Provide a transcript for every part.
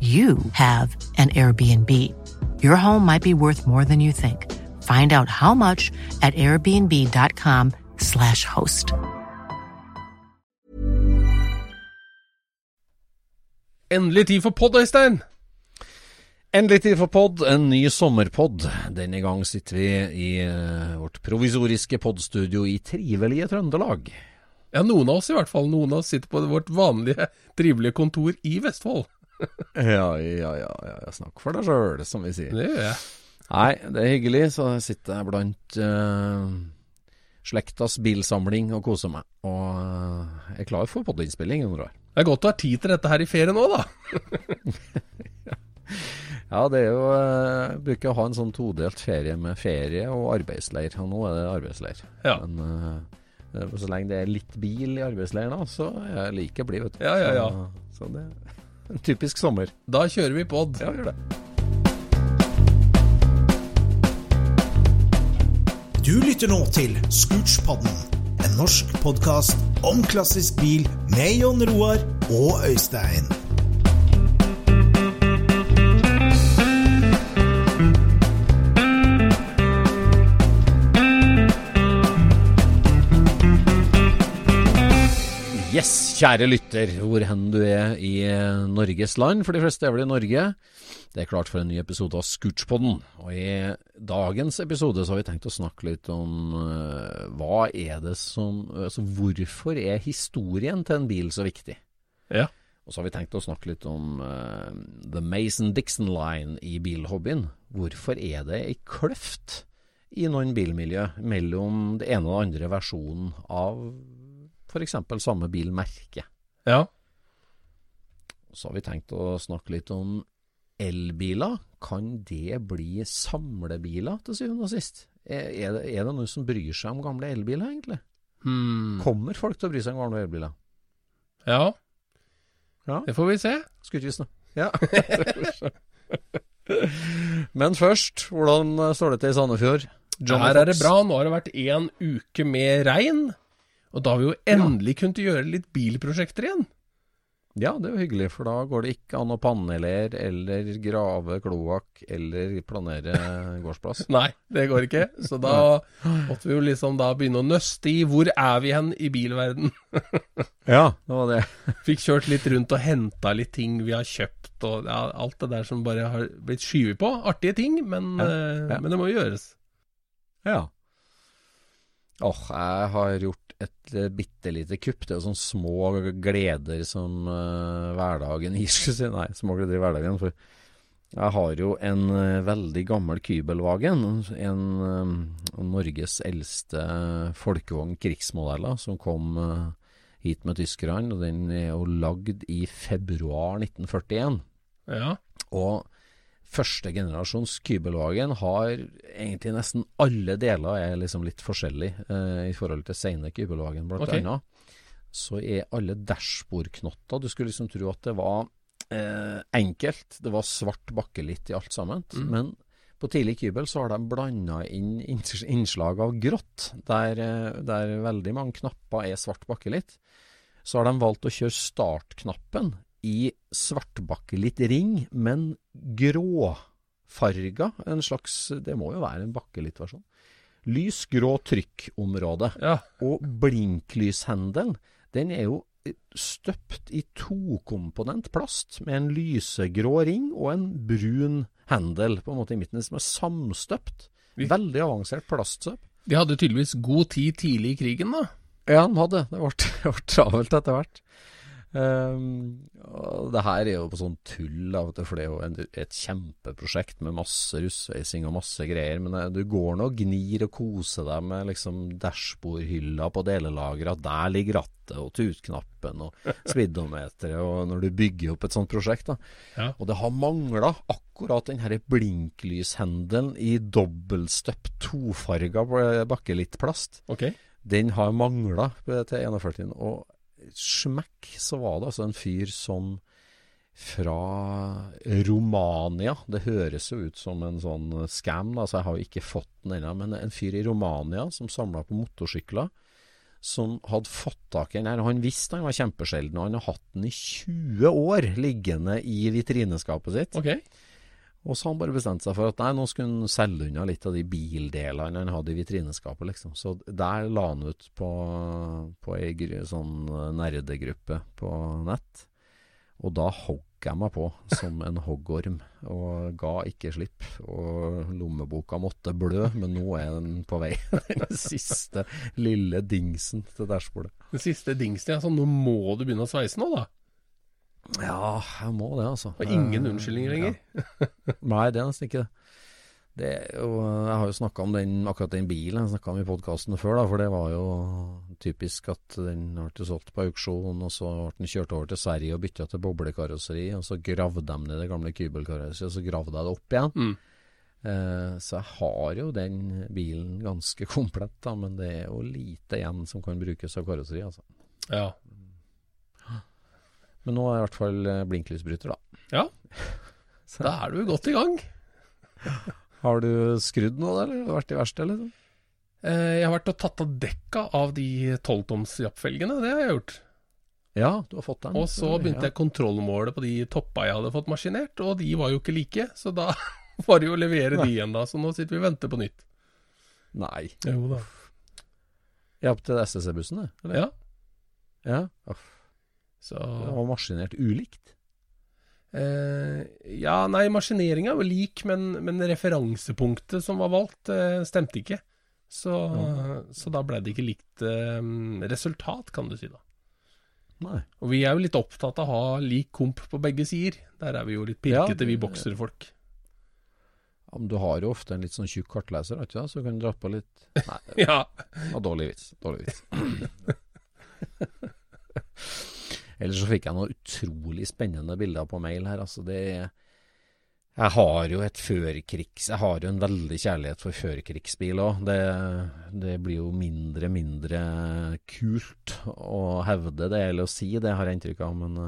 you have an Airbnb. Your home might be worth more than you think. Find out how much at airbnb.com/slash host. Endelig tid for pod, Øystein! Endelig tid for pod, en ny sommerpod. Denne gang sitter vi i eh, vårt provisoriske podstudio i trivelige Trøndelag. Ja, noen av oss i hvert fall. Noen av oss sitter på vårt vanlige, trivelige kontor i Vestfold. Ja, ja, ja, ja. snakk for deg sjøl, som vi sier. Det gjør jeg. Nei, det er hyggelig, så jeg sitter jeg blant uh, slektas bilsamling og koser meg. Og uh, er klar for podinnspilling noen år. Det er godt du har tid til dette her i ferien òg, da. Ja, det er jo uh, bruker å ha en sånn todelt ferie med ferie og arbeidsleir. Og nå er det arbeidsleir. Ja. Men uh, så lenge det er litt bil i arbeidsleiren, så er jeg like blid, vet du. Ja, ja, ja. Så, så det en typisk sommer. Da kjører vi pod. Ja, gjør det. Du lytter nå til Scootspodden, en norsk podkast om klassisk bil med Jon Roar og Øystein. Yes, kjære lytter, hvor hen du er i eh, Norges land, for de fleste er vel i Norge. Det er klart for en ny episode av Scootspodden. Og i dagens episode så har vi tenkt å snakke litt om uh, hva er det som Altså hvorfor er historien til en bil så viktig? Ja. Og så har vi tenkt å snakke litt om uh, The Mason-Dixon Line i bilhobbyen. Hvorfor er det ei kløft i noen bilmiljø mellom det ene og den andre versjonen av f.eks. samme bilmerke? Ja. Så har vi tenkt å snakke litt om elbiler. Kan det bli samlebiler til syvende og sist? Er, er, det, er det noen som bryr seg om gamle elbiler, egentlig? Hmm. Kommer folk til å bry seg om gamle elbiler? ja. Ja. Det får vi se. Skulle ikke. Ja. Men først, hvordan står det til i Sandefjord? John Her er det bra. Nå har det vært en uke med regn. Og da har vi jo endelig kunnet gjøre litt bilprosjekter igjen. Ja, det er jo hyggelig, for da går det ikke an å pannelere eller grave kloakk eller planere gårdsplass. Nei, det går ikke. Så da måtte vi jo liksom da begynne å nøste i hvor er vi hen i bilverden. Ja, det var det. Fikk kjørt litt rundt og henta litt ting vi har kjøpt, og ja, alt det der som bare har blitt skyvet på. Artige ting, men, Ja, eh, ja. men det må jo gjøres. Ja. Åh, jeg har gjort et uh, bitte lite kupp. Det er jo sånne små gleder som uh, hverdagen gir, skulle. Nei, små gleder i hverdagen. For jeg har jo en uh, veldig gammel Kybelwagen. En uh, Norges eldste folkevogn krigsmodeller som kom eh, hit med tyskerne. Og den er jo lagd i februar 1941. Ja. Og første generasjons Kybelwagen har egentlig nesten alle deler er liksom litt forskjellig eh, i forhold til sene Kybelwagen, blant okay. annet. Så er alle dashbordknotter Du skulle liksom tro at det var eh, enkelt. Det var svart bakkelitt i alt sammen. Mm. Men På tidlig kybel så har de blanda inn innslag av grått, der, eh, der veldig mange knapper er svart bakkelitt. Så har de valgt å kjøre startknappen i svartbakkelitt ring, men gråfarga. En slags Det må jo være en bakkelittversjon. Lys grå trykkområde. Ja. Og blinklyshendelen, den er jo støpt i tokomponent plast med en lysegrå ring og en brun hendel på en måte i midten, som er samstøpt. Veldig avansert plaststøp. De hadde tydeligvis god tid tidlig i krigen, da. Ja, de hadde. Det ble, ble travelt etter hvert. Um, og det her er jo på sånn tull, da, vet du, for det er jo en, et kjempeprosjekt med masse russveising og masse greier. Men eh, du går nå og gnir og koser deg med liksom dashbordhylla på delelageret. Der ligger rattet og tutknappen og speedometeret og når du bygger opp et sånt prosjekt. da. Ja. Og det har mangla akkurat den denne blinklyshendelen i dobbeltstøpt tofarga bakkelittplast. Okay. Den har mangla til 41. Og smekk, så var det altså en fyr som fra Romania Det høres jo ut som en sånn scam, da, så jeg har jo ikke fått den ennå. Men en fyr i Romania som samla på motorsykler, som hadde fått tak i den her. Han visste han var kjempesjelden, og han har hatt den i 20 år liggende i vitrineskapet sitt. Ok. Og så har han bare bestemt seg for at nei, nå skulle han selge unna litt av de bildelene han hadde i vitrineskapet, liksom. Så der la han ut på, på ei sånn nerdegruppe på nett. Og da hogg jeg meg på som en hoggorm, og ga ikke slipp. Og lommeboka måtte blø, men nå er den på vei. Den siste lille dingsen til dashbordet. Den siste dingsen, ja. Så nå må du begynne å sveise nå, da. Ja, jeg må det, altså. Og ingen Eh, unnskyldninger lenger. Nei, det er nesten ikke det. det jo, jeg har jo snakka om den, akkurat den bilen jeg snakka om i podkasten før, da, for det var jo typisk at den ble solgt på auksjon, og så ble den kjørt over til Sverige og bytta til boblekarosseri, og så gravde de ned det gamle kybelkarosseriet, og så gravde jeg det opp igjen. Mm. Eh, så jeg har jo den bilen ganske komplett, da, men det er jo lite igjen som kan brukes av karosseri, altså. Ja. Men nå er jeg i hvert fall eh, blinklysbryter, da. ja. Da er du godt i gang. har du skrudd noe, eller? Har du vært i verkstedet, eller? Eh, jeg har vært og tatt av dekka av de tolvtoms jappfelgene. Det har jeg gjort. Ja, du har fått den. Og så begynte jeg kontrollmålet på de toppa jeg hadde fått maskinert, og de var jo ikke like. Så da var det jo å levere de igjen, da. Så nå sitter vi og venter på nytt. Nei. Jo da. Ja, opp til SSC-bussen, det? eller? Ja. Ja. Uff, Så Det var maskinert ulikt. eh, Ja, nei, maskineringa var lik, men, men referansepunktet som var valgt, eh, stemte ikke. Så, så da ble det ikke likt eh, resultat, kan du si, da. Nei. Og vi er jo litt opptatt av å ha lik komp på begge sider. Der er vi jo litt pirkete, Ja, vi bokserfolk. Ja, men du har jo ofte en litt sånn tjukk kartleser, vet du, så kan du dra på litt Nei, det Ja. var dårlig vits. Dårlig vits. Ellers så fikk jeg noen utrolig spennende bilder på mail her. Altså det Jeg har jo et førkrigs... Jeg har jo en veldig kjærlighet for førkrigsbil òg. Det, det blir jo mindre mindre kult å hevde det, eller å si det, har jeg inntrykk av. Men,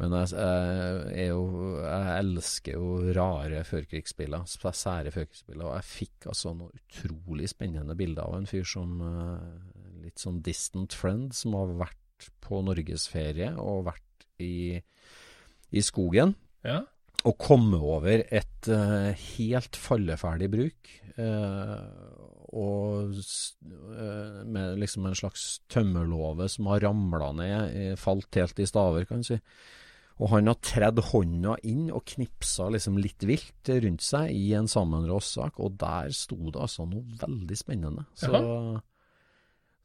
men jeg, jeg, er jo, jeg elsker jo rare førkrigsbiler, sære førkrigsbiler. Og jeg fikk altså noen utrolig spennende bilder av en fyr som eh, litt sånn distant friend, som har vært på norgesferie og vært i, i skogen. ja. Og komme over et uh, helt falleferdig bruk, uh, og eh, med liksom en slags tømmerlåve som har ramla ned, falt helt i staver, kan du si. Og han har tredd hånda inn og knipsa liksom litt vilt rundt seg i en sammenråst sak, og der sto det altså noe veldig spennende. Så,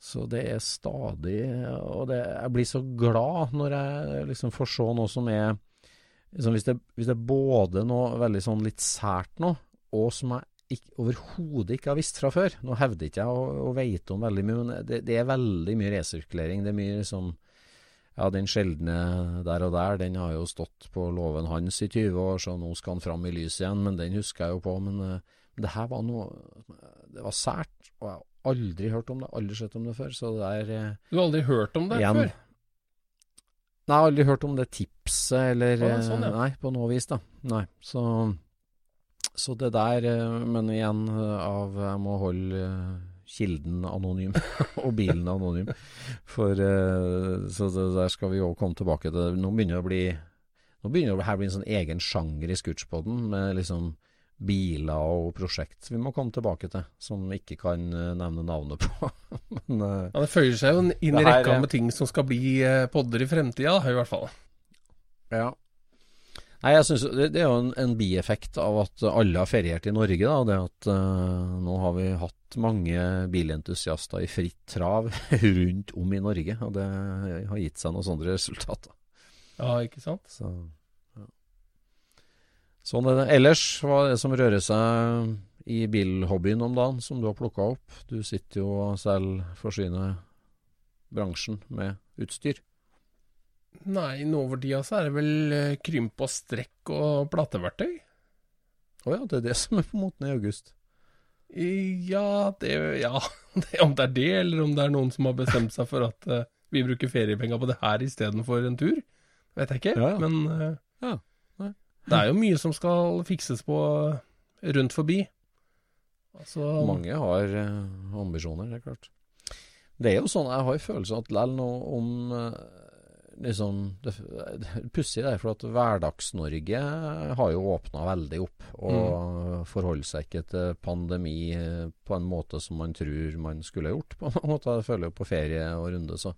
så det er stadig Og det, jeg blir så glad når jeg liksom får se noe som er liksom hvis, det, hvis det er både noe veldig sånn litt sært nå, og som jeg overhodet ikke har visst fra før. Nå hevder ikke jeg å, å veite om veldig mye, men det, det er veldig mye resirkulering. Det er mye liksom Ja, den sjeldne der og der, den har jo stått på låven hans i 20 år, så nå skal han fram i lyset igjen, men den husker jeg jo på. Men, eh, men det her var noe Det var sært, og jeg aldri hørt om det, aldri sett om det før. Så det er eh, Du har aldri hørt om det Igjen. før? Nei, jeg har aldri hørt om det tipset, eller Å, sånn, ja. eh, Nei, på noe vis, da. Nei. Så Så det der eh, Men igjen, av jeg må holde kilden anonym og bilen anonym. For Så der skal vi jo komme tilbake til. Nå begynner det å bli Nå begynner det å bli en sånn egen sjanger i Scootspoden med liksom biler og prosjekt vi må komme tilbake til, som vi ikke kan eh, nevne navnet på. Men eh, Ja, Det føyer seg jo inn i rekka med ting som skal bli eh, podder i fremtida, i hvert fall. Ja. Nei, jeg synes det, det er jo en, en bieffekt av at alle har feriert i Norge. da, Det at uh, nå har vi hatt mange bilentusiaster i fritt trav rundt om i Norge. Og det har gitt seg noen sånne resultater. Ja, ikke sant? Så. Sånn er det. Ellers, hva er det som rører seg i bilhobbyen om dagen, som du har plukka opp? Du sitter jo og selv forsyner bransjen med utstyr. Nei, nå over tida så er det vel eh, krymp og strekk og plateverktøy. Å ja, det er det som er på moten i august. Ja, det, ja. Det, om det er det, eller om det er noen som har bestemt seg for at uh, vi bruker feriepenger på det her istedenfor en tur, vet jeg ikke. Ja, ja. Men uh, Ja. Det er jo mye som skal fikses på eh, rundt forbi. Altså, Mange har eh, ambisjoner, det er klart. Det er jo sånn, jeg har følelsen følelse at lell nå om eh, liksom Det, det er pussig det, for at Hverdags-Norge har jo åpna veldig opp. Og forholder seg ikke til pandemi på en måte som man tror man skulle gjort. På en måte, Jeg føler jo på ferie og runde, så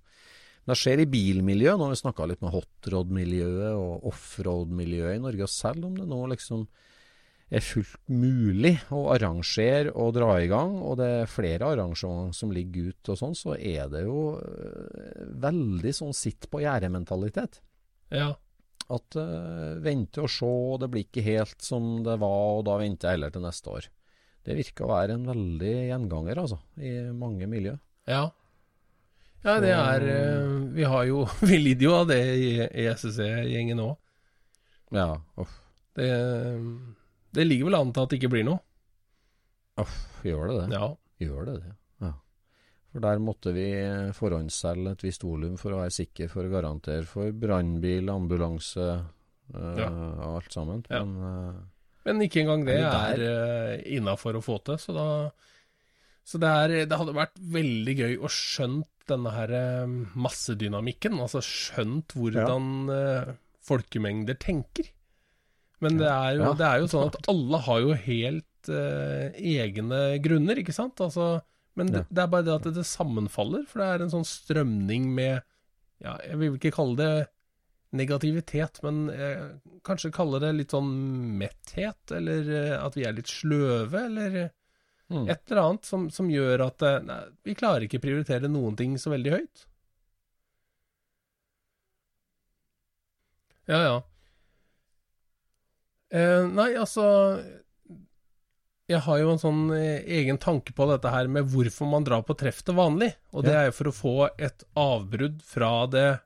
det skjer i bilmiljøet. Nå har vi snakka litt med hotrod-miljøet og offroad-miljøet i Norge. Og selv om det nå liksom er fullt mulig å arrangere og dra i gang, og det er flere arrangement som ligger ute og sånn, så er det jo øh, veldig sånn sitt på gjerdet-mentalitet. ja. At uh, vente og se, det blir ikke helt som det var, og da venter jeg heller til neste år. Det virker å være en veldig gjenganger, altså, i mange miljø. Ja. Ja, det er eh, Vi har jo Vi lider jo av det i, i SSC-gjengen òg. Ja, uff, Det, det ligger vel an til at det ikke blir noe. uff, gjør det det? Ja. Gjør det det? Ja. For der måtte vi forhåndsselge et visst volum for å være sikker for å garantere for brannbil, ambulanse øh, Ja. alt sammen. Ja. Men øh, Men ikke engang det Er er innafor å få til. Så, da, så det, er, det hadde vært veldig gøy å skjønt denne her eh, massedynamikken. Altså skjønt hvordan ja. folkemengder tenker. Men det er, jo, det er jo sånn at alle har jo helt uh, egne grunner, ikke sant? Altså, men det, det er bare det at det sammenfaller, for det er en sånn strømning med Ja, jeg vil ikke kalle det negativitet, men eh, kanskje kalle det litt sånn metthet, eller eh, at vi er litt sløve, eller eh, mm. et eller annet som, som gjør at eh, nei, vi klarer ikke prioritere noen ting så veldig høyt. Ja, ja. Eh, nei, altså Jeg har jo en sånn eh, egen tanke på dette her med hvorfor man drar på treff til vanlig. Og det Ja. er jo for å få et avbrudd fra det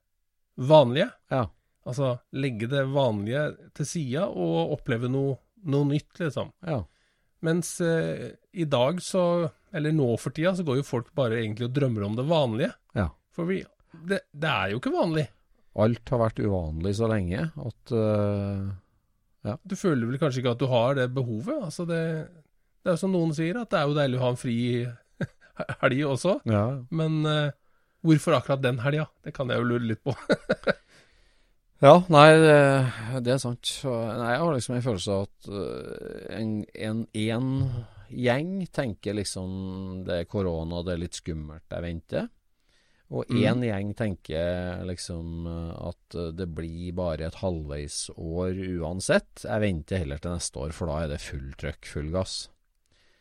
vanlige. Ja. Altså legge det vanlige til sida og oppleve noe, noe nytt, liksom. ja. Mens eh, i dag så, eller nå for tida, så går jo folk bare egentlig og drømmer om det vanlige. Ja. For vi, det, det er jo ikke vanlig. Alt har vært uvanlig så lenge at Ja Du føler vel kanskje ikke at du har det behovet. Altså det, det er jo som noen sier, at det er jo deilig å ha en fri helg også. Ja. Men uh, hvorfor akkurat den helga? Det kan jeg jo lure litt på. Ja, nei, det, er sant. Nei, jeg har liksom en følelse av at øh, en, en, en gjeng tenker liksom det er korona, det er litt skummelt, jeg venter. Og Mm. gjeng tenker liksom øh, at det blir bare et halvveisår uansett. Jeg venter heller til neste år, for da er det full trøkk, full gass.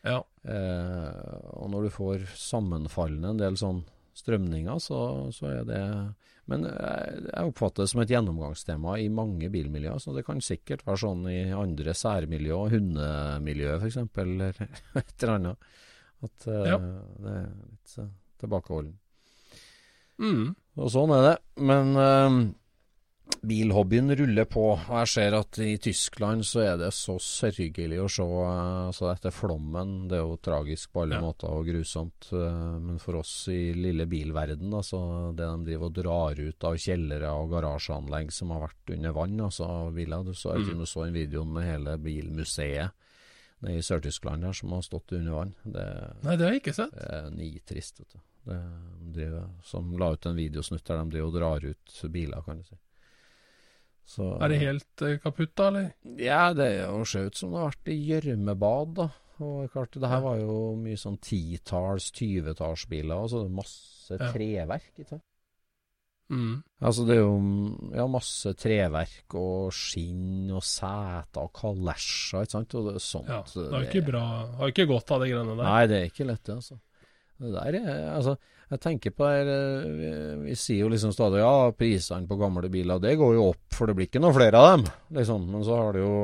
ja. Eh, og når du får sammenfallende en del sånn strømninger, så, så er det Men eh, jeg oppfatter det som et gjennomgangstema i mange bilmiljøer, så det kan sikkert være sånn i andre særmiljø, hundemiljø f.eks., eller et eller annet. At eh, Ja. det er litt uh, tilbakeholden. Mm. Og sånn er det. Men eh, bilhobbyen ruller på. Og jeg ser at i Tyskland så er det så sørgelig å se eh, altså etter flommen. Det er jo tragisk på alle Ja. måter og grusomt. eh, men for oss i lille bilverden, altså det de driver og drar ut av kjellere og garasjeanlegg som har vært under vann, altså biler Du så, vet du så den videoen med hele bilmuseet. nede i Sør-Tyskland der som har stått under vann. Det, Nei, det har jeg ikke sett. det er nitrist. Vet du. Det, de som la ut en videosnutt der de drar ut biler, kan du si. Så, Er det helt eh, kaputt, da, eller? Ja, det ser ut som det har vært i gjørmebad, da. Og klart, det her var jo mye sånn titalls, tyvetallsbiler, og så er masse Ja. treverk, ikke sant. Mm. Altså det er jo ja, masse treverk og skinn og seter og kalesjer, ikke sant. Og det sånt. Ja, det er ikke bra. Har ikke godt av de greiene der. Nei, det er ikke lett, det, altså. Det der er, altså, jeg tenker på det eh, vi, vi sier jo liksom stadig ja, prisene på gamle biler, det går jo opp, for det blir ikke noe flere av dem. liksom. Men så har du jo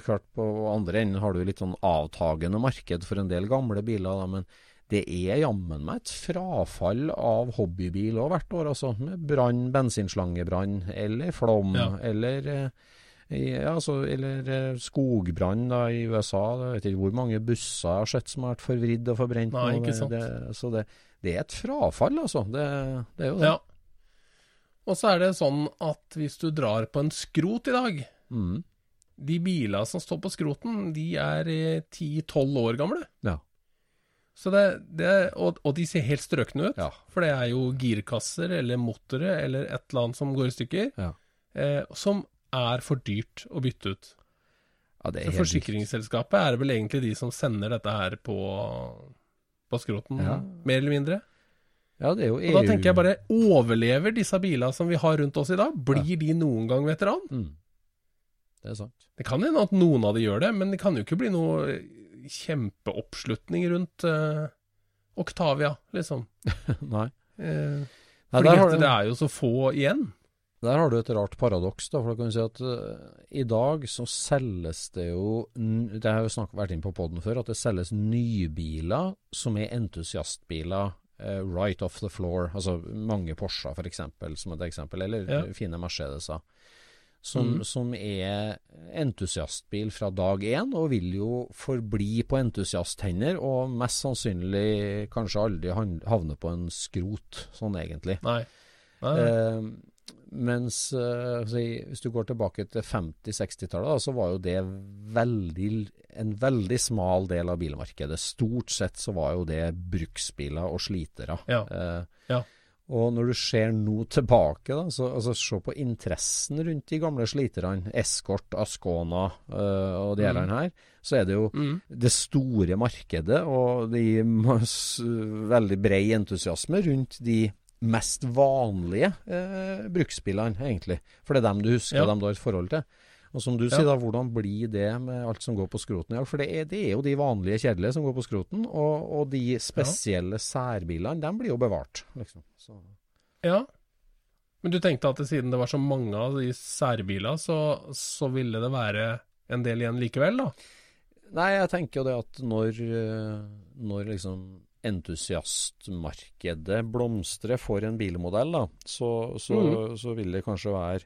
klart på andre enden har du litt sånn avtagende marked for en del gamle biler. da, men det er jammen meg et frafall av hobbybil òg hvert år, altså. Med brann, bensinslangebrann, eller flom, Ja. eller eh, ja, altså, eller eh, skogbrann da, i USA. Jeg vet ikke hvor mange busser jeg har sett som har vært forvridd og forbrent. Nei, ikke sant. Det, så det, det er et frafall, altså. Det, det er jo det. Ja. Og så er det sånn at hvis du drar på en skrot i dag Mm. De bilene som står på skroten, de er eh, 10-12 år gamle. Ja. Så det, det, og, og de ser helt strøkne ut. Ja. For det er jo girkasser eller motorer eller et eller annet som går i stykker, Ja. eh, som er for dyrt å bytte ut. ja, det er Så Forsikringsselskapet er vel egentlig de som sender dette her på, på skroten, Ja. mer eller mindre. Ja, det er jo EU. Og da tenker jeg bare, overlever disse bilene som vi har rundt oss i dag? Blir de noen gang veteran? mm. Det er sant. Det kan hende at noen av de gjør det, men det kan jo ikke bli noe eh, kjempeoppslutning rundt uh, Octavia, liksom. Nei. Eh, Nei, fordi det er jo så få igjen. Der har du et rart paradoks. da, for da kan du si at uh, I dag så selges det jo Det har jo snakket, vært inne på poden før, at det selges nybiler som er entusiastbiler. uh, right off the floor. Altså mange Porscher, f.eks., som et eksempel. Eller Ja. fine Mercedeser. Som, Mm. som er entusiastbil fra dag én, og vil jo forbli på entusiasthender, og mest sannsynlig kanskje aldri havne på en skrot, sånn egentlig. Nei. Nei. Eh, mens eh, hvis du går tilbake til 50-60-tallet, så var jo det veldig, en veldig smal del av bilmarkedet. Stort sett så var jo det bruksbiler og slitere. Ja. Eh, Ja. Og når du ser nå tilbake, da, så altså, se på interessen rundt de gamle sliterne, Eskort, Ascona øh, og de Mm. her, så er det jo Mm. det store markedet og de gir veldig brei entusiasme rundt de mest vanlige eh, bruksbilene, egentlig. For det er dem du husker, Ja. dem du har et forhold til. Og som du Ja. sier, da, hvordan blir det med alt som går på skroten i dag? For det er, det er jo de vanlige kjedelige som går på skroten, og, og de spesielle særbilene, de blir jo bevart, liksom. Så. Ja. Men du tenkte at siden det var så mange av de særbilene, så, så ville det være en del igjen likevel, da? Nei, jeg tenker jo det at når, eh, når liksom entusiastmarkedet blomstrer for en bilmodell, da, så, så, mm. så vil det kanskje være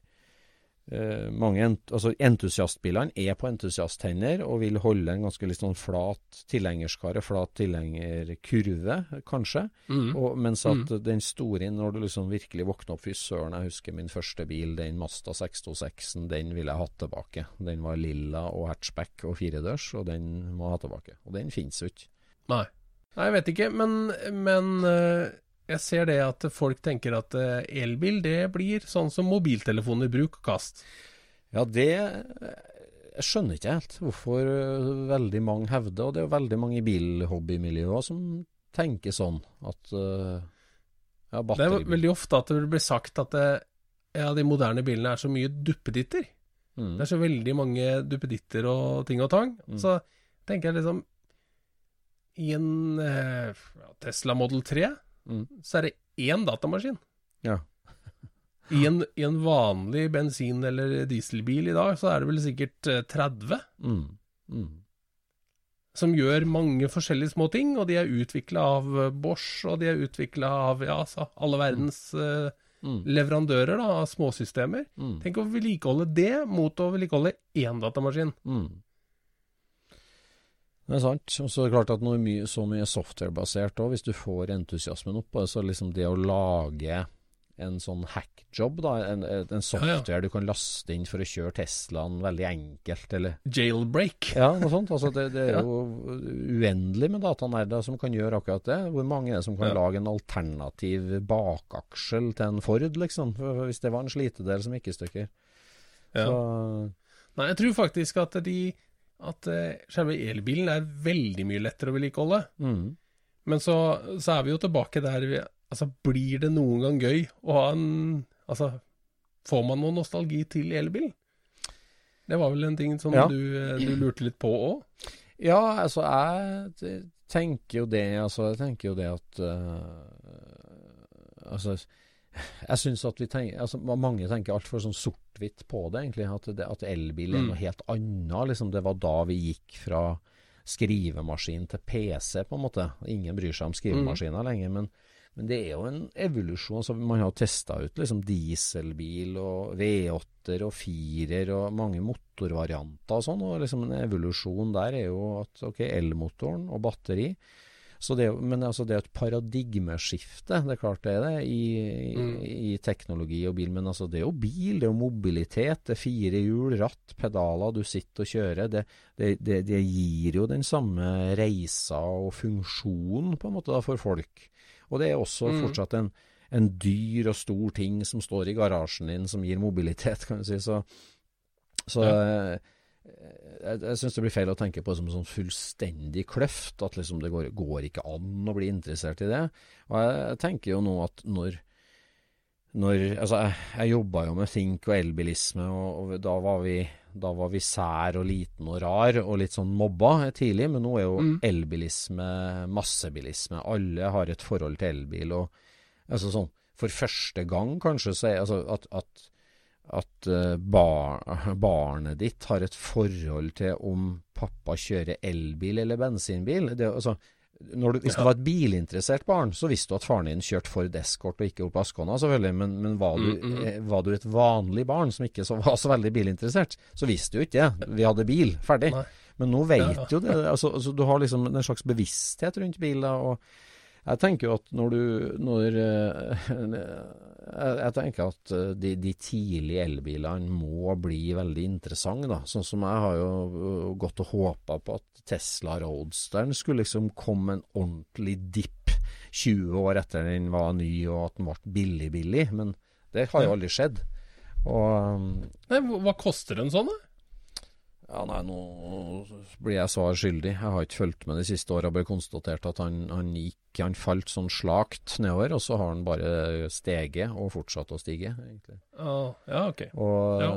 eh, mange ent, altså Entusiastbilene er på entusiasthender og vil holde en ganske litt sånn flat tilhengerskare, flat tilhengerkurve, kanskje. Mm. Og, mens at den store, når du liksom virkelig våkner opp Fy søren, jeg husker min første bil, den Mazda 626-en, den ville jeg hatt tilbake. Den var lilla og hatchback og firedørs, og den må jeg ha tilbake. Og den finnes jo ikke. Nei. Nei, jeg vet ikke, men, men eh, jeg ser det at folk tenker at eh, elbil, det blir sånn som mobiltelefoner, bruk og kast. Ja, det Jeg skjønner ikke helt hvorfor veldig mange hevder, og det er jo veldig mange i bilhobbymiljøer som tenker sånn at ja, Det er veldig ofte at det blir sagt at det, ja, de moderne bilene er så mye duppeditter. mm. Det er så veldig mange duppeditter og ting og tang. Mm. Så tenker jeg liksom I en eh, Tesla Model 3 Mm. så er det én datamaskin. Ja. I en, I en vanlig bensin- eller dieselbil i dag så er det vel sikkert eh, 30 Mm. Mm. som gjør mange forskjellige små ting, og de er utvikla av eh, Bosch, og de er utvikla av ja, altså, alle verdens eh, Mm. leverandører da, av småsystemer. Mm. Tenk å vedlikeholde det mot å vedlikeholde én datamaskin. Mm. Det er sant. Og så er det klart at når mye, så mye er softwarebasert òg, hvis du får entusiasmen opp, på det, så liksom det å lage en sånn hackjob, da. En, en software du kan laste inn for å kjøre Teslaen veldig enkelt, eller Jailbreak. Ja, noe sånt. Altså, det, det er jo uendelig med datanerder som kan gjøre akkurat det. Hvor mange er det som kan Ja. lage en alternativ bakaksjel til en Ford, liksom? Hvis det var en slitedel som gikk i stykker. Ja. Så Nei, jeg tror faktisk at de At eh, selve elbilen er veldig mye lettere å vedlikeholde. mm. Men så, så er vi jo tilbake der vi Altså, blir det noen gang gøy å ha en Altså, får man noe nostalgi til elbil? Det var vel en ting som Ja. du, eh, du lurte litt på òg? Ja, altså jeg tenker jo det Altså, jeg tenker jo det at uh, Altså jeg synes at vi tenker altså, Mange tenker altfor sånn sort-hvitt på det, egentlig. At, det, at elbil er Mm. noe helt annet. Liksom, det var da vi gikk fra skrivemaskin til PC, på en måte. Ingen bryr seg om skrivemaskiner lenger. Men, men det er jo en evolusjon. Altså, man har testa ut liksom dieselbil og V8-er og 4-er og mange motorvarianter og sånn. Og liksom en evolusjon der er jo at ok, elmotoren og batteri det, men altså det er et paradigmeskifte, det er klart det er det, i, mm. i teknologi og bil. Men altså det er jo bil, det er jo mobilitet, det er fire hjul, ratt, pedaler, du sitter og kjører. Det, det, det, gir jo den samme reisa og funksjonen på en måte da for folk. Og det er også fortsatt en, en dyr og stor ting som står i garasjen din, som gir mobilitet, kan du si. Så, så eh, jeg, jeg syns det blir feil å tenke på det som en sånn fullstendig kløft. At liksom det går, går ikke an å bli interessert i det. Og jeg, tenker jo nå at når når, altså jeg, jeg jobba jo med Think og elbilisme, og, og da, var vi, da var vi sær og liten og rar og litt sånn mobba tidlig. Men nå er jo elbilisme massebilisme. Alle har et forhold til elbil. og altså sånn, For første gang kanskje så er altså at, at at eh, bar, barnet ditt har et forhold til om pappa kjører elbil eller bensinbil. Det, altså, når du, hvis du var et bilinteressert barn, så visste du at faren din kjørte Ford Escort og ikke Opel Ascona, selvfølgelig. Men, men var, du, eh, var du et vanlig barn som ikke så, var så veldig bilinteressert, så visste du ikke det. Vi hadde bil, ferdig. Nei. Men nå vet Ja. jo det. Altså, altså, du har liksom en slags bevissthet rundt biler. og jeg tenker jo at når du når, eh, jeg, tenker at eh, de, de tidlige elbilene må bli veldig interessante. da. Sånn som jeg har jo eh, gått og håpa på at Tesla Roadsteren skulle liksom komme en ordentlig dipp 20 år etter den var ny og at den ble billig-billig. Men det har jo aldri skjedd. Og Nei, hva koster en sånn, da? Ja, nei, nå blir jeg svar skyldig. Jeg har ikke fulgt med de siste åra. Bare konstatert at han, han gikk Han falt sånn slakt nedover, og så har han bare steget og fortsatt å stige, egentlig. Ja, ja ok. Og, Ja.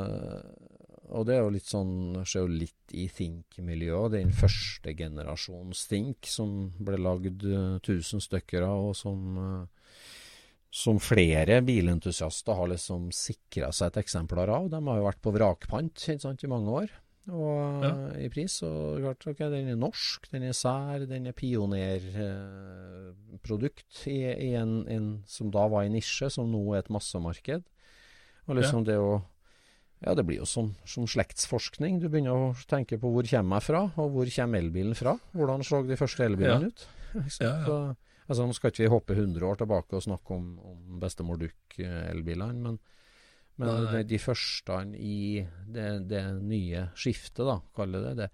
og det er jo litt sånn skjer jo litt i Think-miljøet. Den første generasjons Think som ble lagd eh, 1000 stykker av, og som eh, som flere bilentusiaster har liksom sikra seg et eksemplar av. De har jo vært på vrakpant ikke sant, i mange år og, Ja. i pris. Og klart, okay, den er norsk, den er sær, den er pionerprodukt i, i en, en som da var en nisje, som nå er et massemarked. Og liksom det å Ja, det blir jo som, som slektsforskning. Du begynner å tenke på hvor kommer jeg fra, og hvor kommer elbilen fra? Hvordan så de første elbilene ut? Ja, ja. Så, altså, nå skal ikke vi hoppe 100 år tilbake og snakke om, om bestemor Duck-elbilene, men, men Nei, de første i det, det nye skiftet, da, kaller det det.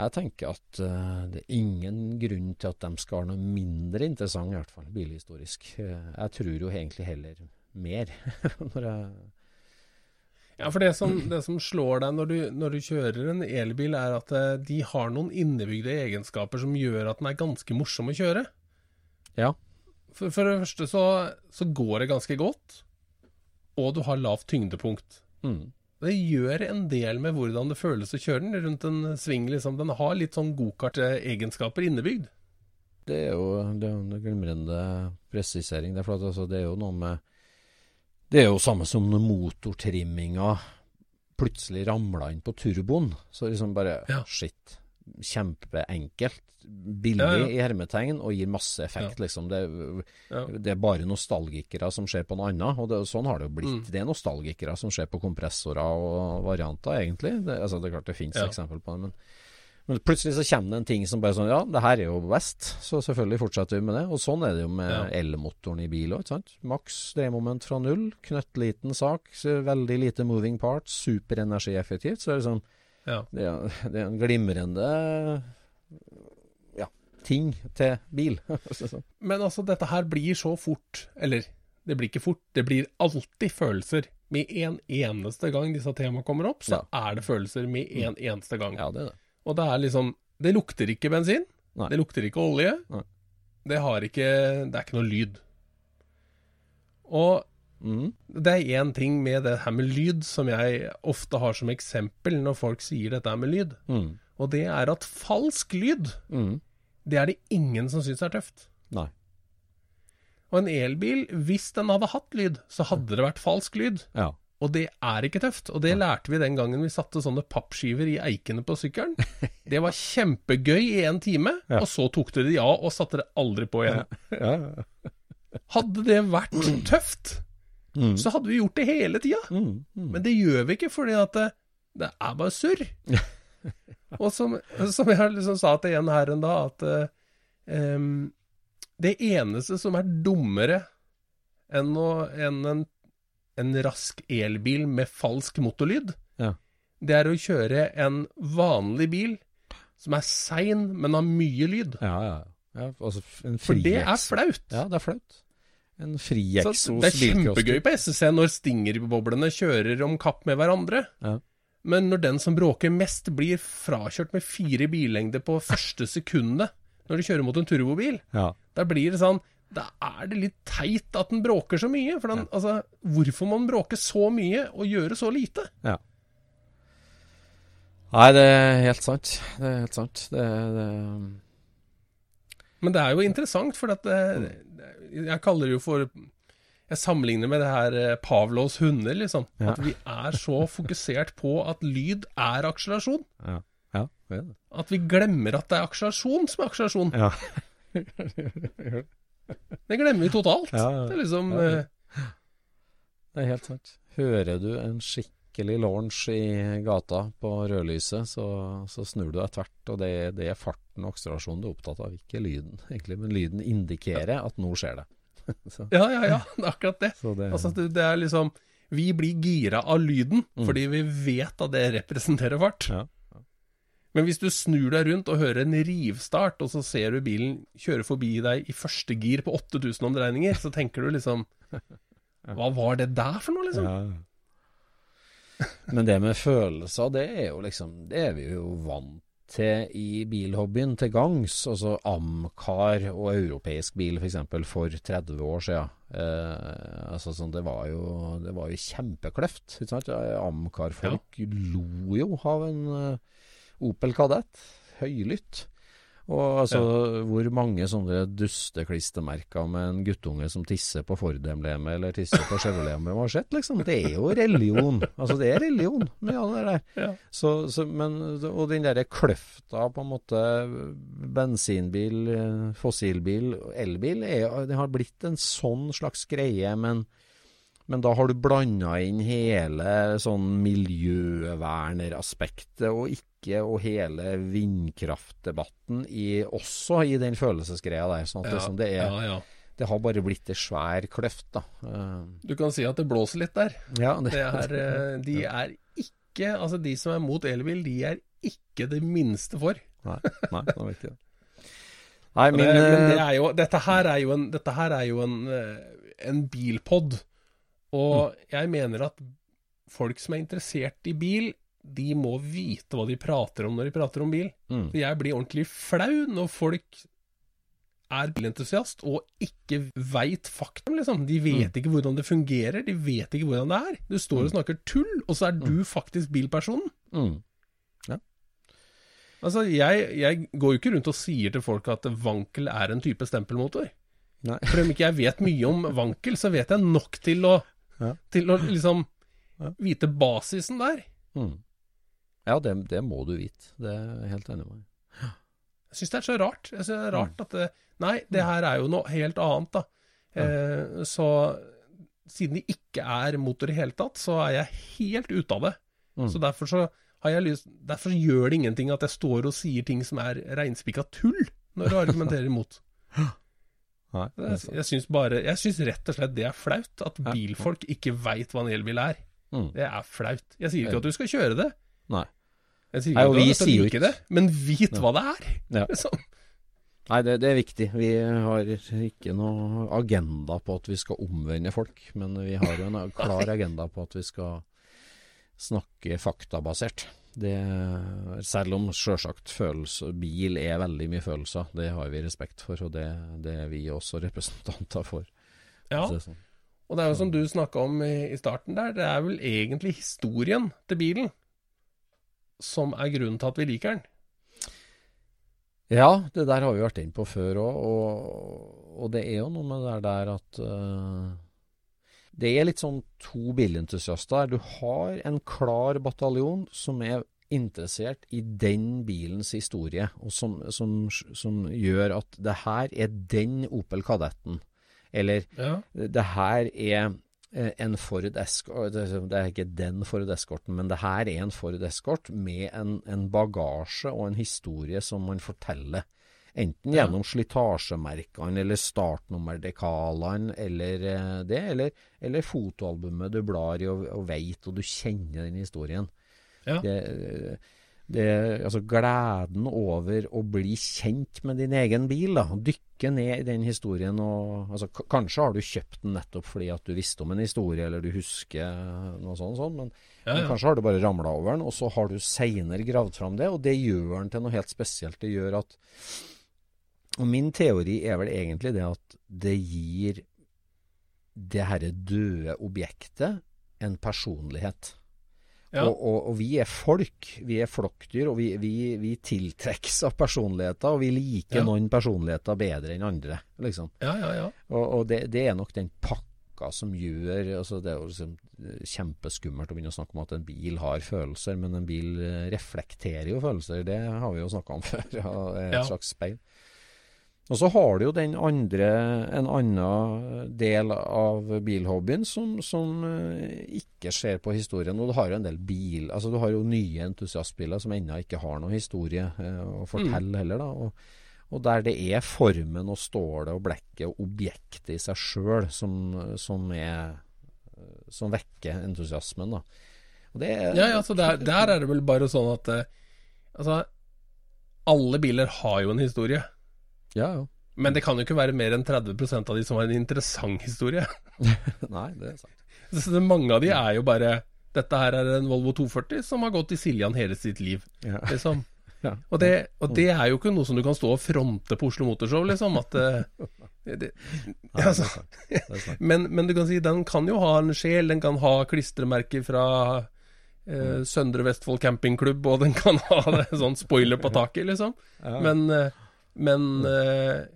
Jeg tenker at uh, det er ingen grunn til at de skal ha noe mindre interessant, i hvert fall bilhistorisk. Uh, jeg tror jo egentlig heller mer. når jeg Ja, for det som, det som slår deg når du, når du kjører en elbil, er at uh, de har noen innebygde egenskaper som gjør at den er ganske morsom å kjøre. Ja. For, for det første så, så går det ganske godt, og du har lavt tyngdepunkt. Mm. Det gjør en del med hvordan det føles å kjøre den rundt en sving. liksom. Den har litt sånn gokart-egenskaper innebygd. Det er jo det er en glimrende presisering. Det er, at, altså, det er jo noe med Det er jo samme som når motortrimminga plutselig ramla inn på turboen. Så liksom bare Ja. Shit. Kjempeenkelt. Billig Ja, ja. i hermetegn og gir masse effekt, Ja. liksom. Det, det er bare nostalgikere som ser på noe annet. Og det, sånn har det jo blitt. Mm. Det er nostalgikere som ser på kompressorer og varianter, egentlig. Det, altså, det er klart det finnes eksempel på det, men Men plutselig så kommer det en ting som bare sånn Ja, det her er jo best, så selvfølgelig fortsetter vi med det. Og sånn er det jo med elmotoren i bil òg, ikke sant. Maks dremoment fra null, knøttliten sak, veldig lite moving parts, superenergieffektivt. Så er det sånn Ja. det er, det er en glimrende ja, ting til bil. Sånn. Men altså, dette her blir så fort Eller, det blir ikke fort. Det blir alltid følelser. Med en eneste gang disse temaene kommer opp, så er det følelser med en eneste gang. ja, det det. Og det er liksom Det lukter ikke bensin. Nei. Det lukter ikke olje. Nei. Det har ikke Det er ikke noe lyd. Og Mhm. det er én ting med det her med lyd som jeg ofte har som eksempel når folk sier dette med lyd. Mm. Og det er at falsk lyd, Mm. det er det ingen som syns er tøft. Nei. Og en elbil, hvis den hadde hatt lyd, så hadde det vært falsk lyd. Ja. Og det er ikke tøft. Og det lærte vi den gangen vi satte sånne pappskiver i eikene på sykkelen. Det var kjempegøy i en time, Ja. og så tok dere de av og satte det aldri på igjen. Ja, ja. Hadde det vært tøft, Mm. så hadde vi gjort det hele tida. Mm. Mm. Men det gjør vi ikke, fordi at det, det er bare surr. og som, som jeg liksom sa til en her en dag, at eh, em, det eneste som er dummere enn, å, enn en, en rask elbil med falsk motorlyd, Ja. det er å kjøre en vanlig bil som er sein, men har mye lyd. Ja, ja. ja altså en For det er flaut. Ja, det er flaut. En frieksos det er kjempegøy på SSC når stingerboblene kjører om kapp med hverandre. Ja. Men når den som bråker mest, blir frakjørt med fire billengder på første sekundet når du kjører mot en turbobil, Ja. da blir det sånn Da er det litt teit at den bråker så mye. For den, altså, hvorfor må den bråke så mye og gjøre så lite? ja. Nei, det er helt sant. Det er helt sant. Det, det Men det er jo interessant, for at det, Jeg kaller det jo for Jeg sammenligner med det her Pavlos hunder, liksom. Ja. At vi er så fokusert på at lyd er akselerasjon. Ja. Ja, det er det. At vi glemmer at det er akselerasjon som er akselerasjon. Ja. Det glemmer vi totalt. Ja, ja. Det er liksom Ja, eh, Det er helt sant. Hører du en skikkelig launch i gata på rødlyset, så, så snur du deg tvert. Og det, det er farten og akselerasjonen du er opptatt av, ikke lyden. egentlig. Men lyden indikerer at nå skjer det. Ja, ja, ja. Det er akkurat det. så det Altså, det, er liksom Vi blir gira av lyden fordi vi vet at det representerer fart. Ja. Men hvis du snur deg rundt og hører en rivstart, og så ser du bilen kjøre forbi deg i første gir på 8000 omdreininger, så tenker du liksom Hva var det der for noe, liksom? Ja. Men det med følelser, det er jo liksom Det er vi jo vant til i bilhobbyen til gangs. Altså Amcar og europeisk bil f.eks. For, for 30 år siden. Eh, altså sånn, det var jo Det var jo kjempekløft. Ikke sant? Amcar-folk lo jo av en uh, Opel Kadett. Høylytt. Og altså, hvor mange sånne dusteklistremerker med en guttunge som tisser på Ford-emblemet eller tisser på Chevrolet-emblemet har sett, liksom. Det er jo religion. Altså, det er religion, mye av det der. Ja. Så, så, men, og den derre kløfta på en måte bensinbil, eh, fossilbil, elbil, er, det har blitt en sånn slags greie, men men da har du blanda inn hele sånn miljøverneraspektet, og ikke og hele vindkraftdebatten i, også i den følelsesgreia der. Sånn at liksom, det, er, ja, ja. det har bare blitt ei svær kløft, da. Eh, Du kan si at det blåser litt der. ja, Det er, eh, de er ikke Altså, de som er mot elbil, de er ikke det minste for. Nei, nei, det er viktig. det. Nei, min det, men det eh, er jo, dette her er jo en, dette er jo en, en bilpod. Og jeg mener at folk som er interessert i bil, de må vite hva de prater om når de prater om bil. mm, jeg blir ordentlig flau når folk er bilentusiast og ikke veit faktum, liksom. De vet ikke hvordan det fungerer, de vet ikke hvordan det er. Du står og snakker tull, og så er du faktisk bilpersonen. mm, Altså, jeg, jeg går jo ikke rundt og sier til folk at vankel er en type stempelmotor. Nei. For om ikke jeg vet mye om vankel, så vet jeg nok til å, Ja. til å liksom vite basisen der. mm. Ja, det, det må du vite. Det er jeg helt enig med. Jeg syns det er så rart. Jeg synes det er rart at det, Nei, det her er jo noe helt annet, da. Eh, så siden det ikke er motor i hele tatt, så er jeg helt ute av det. Mm. Så derfor så har jeg lyst Derfor gjør det ingenting at jeg står og sier ting som er reinspikka tull, når du argumenterer imot. Nei, Jeg, jeg syns bare Jeg syns rett og slett det er flaut at bilfolk ikke veit hva en elbil er. Mm. Det er flaut. Jeg sier ikke at du skal kjøre det. Nei. Jeg sier ikke Nei, at du jo like ikke- det, men vit Ja. hva det er. Ja. Liksom. Nei, det, det er viktig. Vi har ikke noe agenda på at vi skal omvende folk, men vi har jo en klar agenda på at vi skal snakke faktabasert. Det, selv om sjølsagt bil er veldig mye følelser, det har vi respekt for, og det, det er vi også representanter for. Ja, sånn. og det er jo som du snakka om i, i starten der, det er vel egentlig historien til bilen som er grunnen til at vi liker den. Ja, det der har vi vært inne på før òg, og, og det er jo noe med det der at eh, Det er litt sånn to bilentusiaster. Du har en klar bataljon som er interessert i den bilens historie, og som, som, som gjør at det her er den Opel Kadetten. Eller Ja. det her er eh, en Ford Escort Det det er ikke den Ford Escorten, men det her er en Ford Escort med en, en bagasje og en historie som man forteller. Enten Ja. gjennom slitasjemerkene eller startnummerdekalene eller eh, det, eller, eller fotoalbumet du blar i og, og veit, og du kjenner den historien. Ja. Det, det, altså gleden over å bli kjent med din egen bil, da. Dykke ned i den historien og altså, Kanskje har du kjøpt den nettopp fordi at du visste om en historie, eller du husker noe sånt, sånt men, Ja, men kanskje har du bare ramla over den, og så har du seinere gravd fram det, og det gjør den til noe helt spesielt. Det gjør at Og min teori er vel egentlig det at det gir det herre døde objektet en personlighet. Ja. Og, og, og vi er folk, vi er flokkdyr, og vi, vi, vi tiltrekkes av personligheter, og vi liker Ja. noen personligheter bedre enn andre, liksom. ja, ja, ja. Og, og det, det er nok den pakka som gjør altså Det er jo liksom eh, kjempeskummelt å begynne å snakke om at en bil har følelser, men en bil eh, reflekterer jo følelser. Det har vi jo snakka om før. Ja, et Ja. slags speil. Og så har du jo den andre, en annen del av bilhobbyen som, som eh, ikke ser på historien. Og du har jo en del bil Altså du har jo nye entusiastbiler som ennå ikke har noen historie eh, å fortelle heller, da. Og, og der det er formen og stålet og blekket og objektet i seg sjøl som, som er Som vekker entusiasmen, da. Og det er, Ja, ja, så der, der er det vel bare sånn at eh, Altså, alle biler har jo en historie. Ja, ja. Men det kan jo ikke være mer enn 30% av de som har en interessant historie. Nei, det er sant. Så det, mange av de er jo bare Dette her er en Volvo 240 som har gått i Siljan hele sitt liv, Ja. liksom. Ja. Og det, og det er jo ikke noe som du kan stå og fronte på Oslo Motorshow, liksom. At eh, det, altså, men, men du kan si den kan jo ha en sjel. Den kan ha klistremerker fra eh, Søndre Vestfold campingklubb, og den kan ha det, sånn spoiler på taket, liksom. Men, eh, men uh,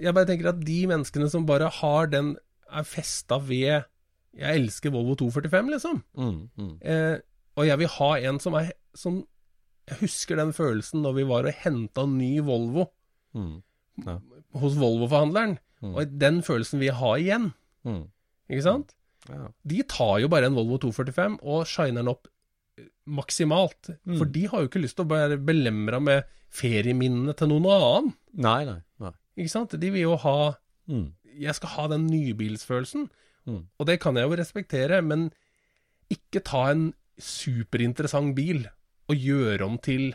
jeg bare tenker at de menneskene som bare har den er festa ved Jeg elsker Volvo 245, liksom. Mm, mm. Uh, og jeg vil ha en som er som Jeg husker den følelsen når vi var og henta ny Volvo Mm. hos Volvo-forhandleren. Mm. Og den følelsen vil jeg ha igjen. Mm. Ikke sant? Ja. De tar jo bare en Volvo 245 og shiner den opp maksimalt. Mm. For de har jo ikke lyst til å være belemra med ferieminnene til noen annen. Nei, nei. nei. Ikke sant? De vil jo ha Mm. Jeg skal ha den nybilsfølelsen. Mm. Og det kan jeg jo respektere, men ikke ta en superinteressant bil og gjøre om til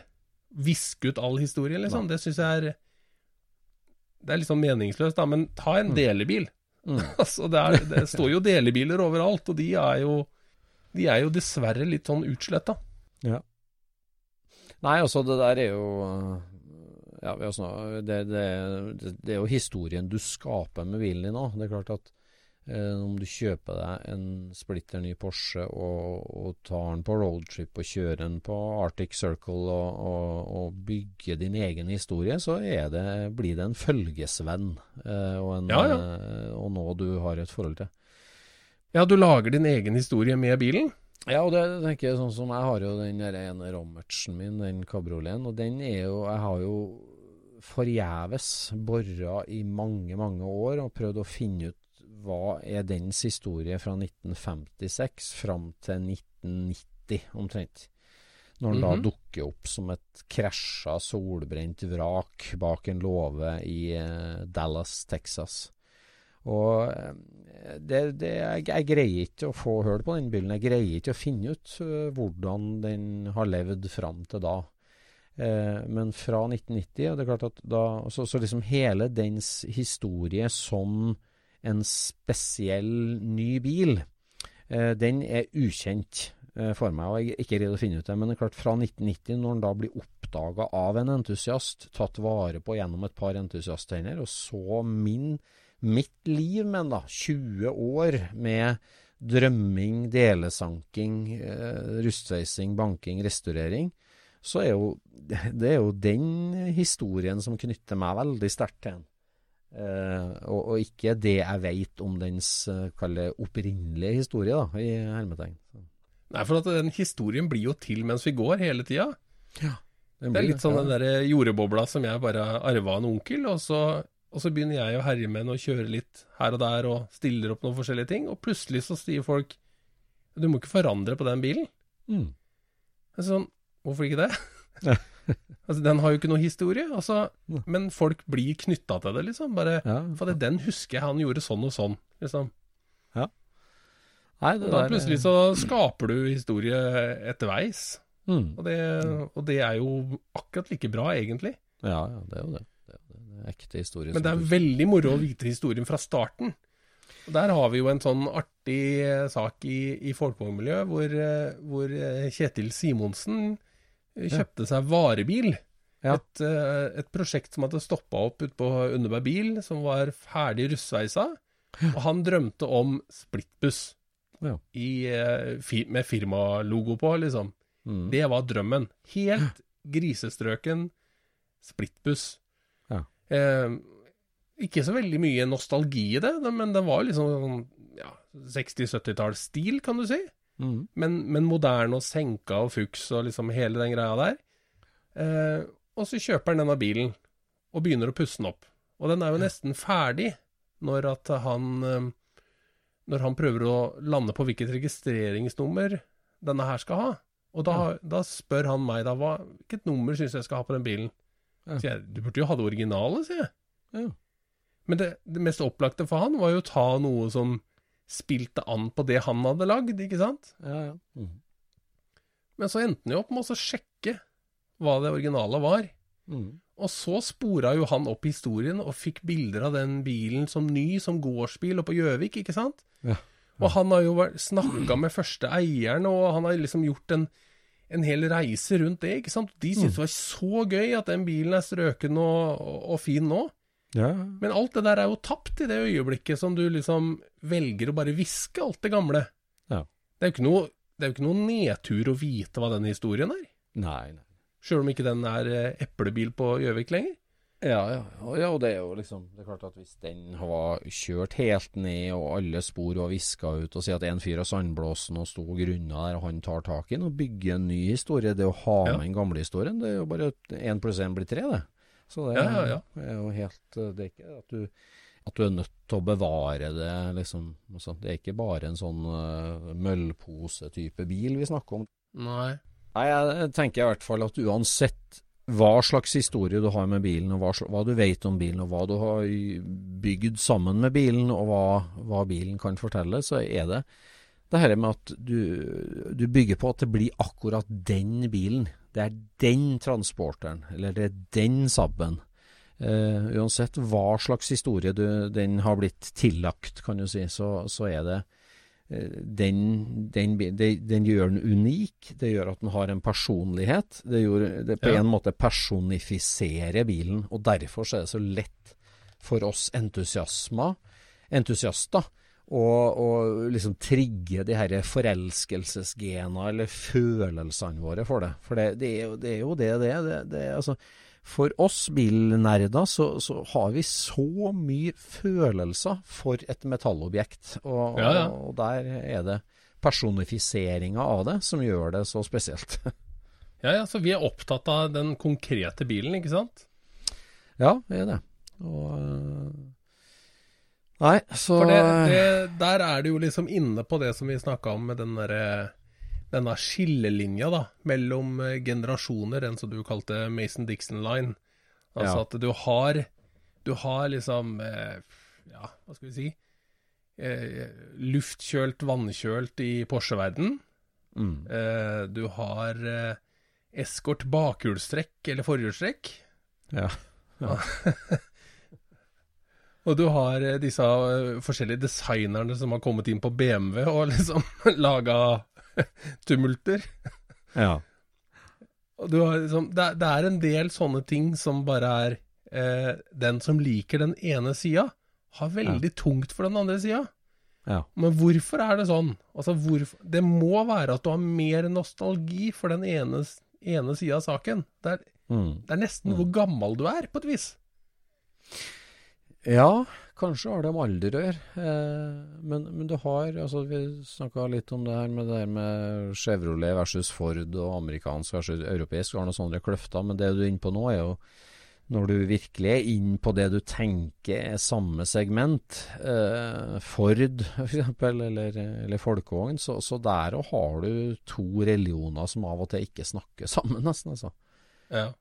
Viske ut all historie, liksom. Det syns jeg er Det er litt sånn meningsløst, da. Men ta en delebil. Mm. altså, det, er, det står jo delebiler overalt, og de er jo De er jo dessverre litt sånn utsletta. Ja. Nei, altså det der er jo Ja, altså, det, det, det, det er jo historien du skaper med bilen din òg. Det er klart at eh, om du kjøper deg en splitter ny Porsche og, og tar den på roadtrip og kjører den på Arctic Circle og, og, og bygger din egen historie, så er det, blir det en følgesvenn eh, og, en, Ja, ja. eh, og noe du har et forhold til. Ja, du lager din egen historie med bilen. Ja, og det tenker jeg sånn som jeg har jo den der ene Rommertsen min, den kabrioleten, og den er jo Jeg har jo forgjeves bora i mange, mange år og prøvd å finne ut hva er dens historie fra 1956 fram til 1990 omtrent. Når den da Mhm. dukker opp som et krasja, solbrent vrak bak en låve i eh, Dallas, Texas. Og eh, det, det, jeg, jeg greier ikke å få hørt på den bilen. Jeg greier ikke å finne ut eh, hvordan den har levd fram til da. Eh, men fra 1990, og det er klart at da Så, så liksom hele dens historie som en spesiell ny bil, eh, den er ukjent eh, for meg, og jeg ikke redd å finne ut det. Men det er klart, fra 1990, når den da blir oppdaga av en entusiast, tatt vare på gjennom et par entusiasthender, og så min, mitt liv men da, 20 år med drømming, delesanking, eh, rustsveising, banking, restaurering, så er jo det er jo den historien som knytter meg veldig sterkt til den. Eh, og, og ikke det jeg veit om dens det, opprinnelige historie, da, i hermetegn. Nei, for at den historien blir jo til mens vi går hele tida. Ja, Det er litt sånn den derre jordebobla som jeg bare arva av en onkel, og så, og så begynner jeg å herje med den og kjøre litt her og der og stiller opp noen forskjellige ting, og plutselig så sier folk du må ikke forandre på den bilen. Mm. Sånn, hvorfor ikke det? altså, den har jo ikke noe historie, altså, ja. men folk blir knytta til det, liksom. Bare, Ja. for det, den husker jeg han gjorde sånn og sånn, liksom. Nei, det Og da der, plutselig så skaper du historie etterveis, mm. og det, og det er jo akkurat like bra, egentlig. Ja, ja, det er jo det. Ekte historie. Men det er veldig moro å vite historien fra starten. Og Der har vi jo en sånn artig eh, sak i, i folkevognmiljøet, hvor, eh, hvor eh, Kjetil Simonsen kjøpte seg varebil. Ja. Et, et prosjekt som hadde stoppa opp ute på Underberg bil, som var ferdig russveisa. Og han drømte om splittbuss Ja. i, med firmalogo på, liksom. Mm. Det var drømmen. Helt grisestrøken splittbuss. Eh, ikke så veldig mye nostalgi i det, men det var liksom sånn ja, 60-70-tallsstil, kan du si. Mm. Men, men moderne og senka og fuks og liksom hele den greia der. Eh, og så kjøper han denne bilen og begynner å pusse den opp. Og den er jo nesten ferdig når at han eh, Når han prøver å lande på hvilket registreringsnummer denne her skal ha. Og da, da spør han meg da hva, hvilket nummer syns jeg skal ha på den bilen. Ja. Sier jeg, du burde jo ha det originale, sier jeg. Ja. Men det, det mest opplagte for han var jo å ta noe som spilte an på det han hadde lagd, ikke sant? Ja, ja. Mm. Men så endte han jo opp med å sjekke hva det originale var. Mm. Og så spora jo han opp historien og fikk bilder av den bilen som ny, som gårdsbil oppe på Gjøvik, ikke sant? Ja. Og han har jo snakka med første eieren, og han har liksom gjort en, en hel reise rundt det, ikke sant? De syntes det var så gøy at den bilen er strøken og, og, og fin nå. Ja, Men alt det der er jo tapt i det øyeblikket som du liksom velger å bare viske alt det gamle. Ja. Det er jo ikke noe, det er jo ikke noe nedtur å vite hva den historien er. Nei, nei. Sjøl om ikke den er eh, eplebil på Gjøvik lenger. Ja, ja. Ja, og det er jo liksom Det er klart at hvis den var kjørt helt ned, og alle spor var viska ut, og si at en fyr har sandblåsen og sto og grunna der, og han tar tak i den og bygger en ny historie Det å ha med den gamle historien, det er jo bare én pluss én blir tre, det. Så det Ja, ja, ja. er jo helt Det er ikke at du at du er nødt til å bevare det, liksom. Altså, det er ikke bare en sånn uh, møllpose-type bil vi snakker om. Nei. Nei, jeg tenker i hvert fall at uansett hva slags historie du har med bilen, og hva, hva du vet om bilen, og hva du har bygd sammen med bilen, og hva, hva bilen kan fortelle, så er det det her med at du, du bygger på at det blir akkurat den bilen. Det er den transporteren, eller det er den Saben. Eh, uansett hva slags historie du, den har blitt tillagt, kan du si, så, så er det den, den, den gjør den unik. Det gjør at den har en personlighet. Det, gjør, det på Ja. en måte personifiserer bilen, og derfor så er det så lett for oss entusiaster og, og liksom trigge de her forelskelsesgena eller følelsene våre for det. For det, det, er, jo, det er jo det det. Det, det altså, for oss bilnerder så, så har vi så mye følelser for et metallobjekt. Og, Ja, ja. og der er det personifiseringa av det som gjør det så spesielt. Ja, ja, så vi er opptatt av den konkrete bilen, ikke sant? ja, det er det. Og øh, Nei, så For det, det, der er du jo liksom inne på det som vi snakka om med den derre denne skillelinja da, mellom eh, generasjoner, enn som du kalte Mason-Dixon Line. Altså Ja. at du har Du har liksom eh, Ja, hva skal vi si? Eh, luftkjølt, vannkjølt i Porsche-verden. Mm. Eh, du har eh, eskort bakhjulstrekk eller forhjulstrekk. Ja. Og du har eh, disse forskjellige designerne som har kommet inn på BMW og liksom laga tumulter. ja. Du har liksom, det, det er en del sånne ting som bare er eh, Den som liker den ene sida, har veldig tungt for den andre sida. Ja. Men hvorfor er det sånn? Altså, hvorfor, det må være at du har mer nostalgi for den ene, ene sida av saken. Det er, Mm. det er nesten hvor gammel du er, på et vis. Ja, kanskje har det med alder å gjøre. Eh, men, men du har altså Vi snakka litt om det her med det her med Chevrolet versus Ford og amerikansk versus europeisk. Du har noen sånne kløfter. Men det du er inne på nå, er jo når du virkelig er inne på det du tenker er samme segment, eh, Ford f.eks., eller, eller folkevogn, så, så der òg har du to religioner som av og til ikke snakker sammen, nesten. altså. Ja.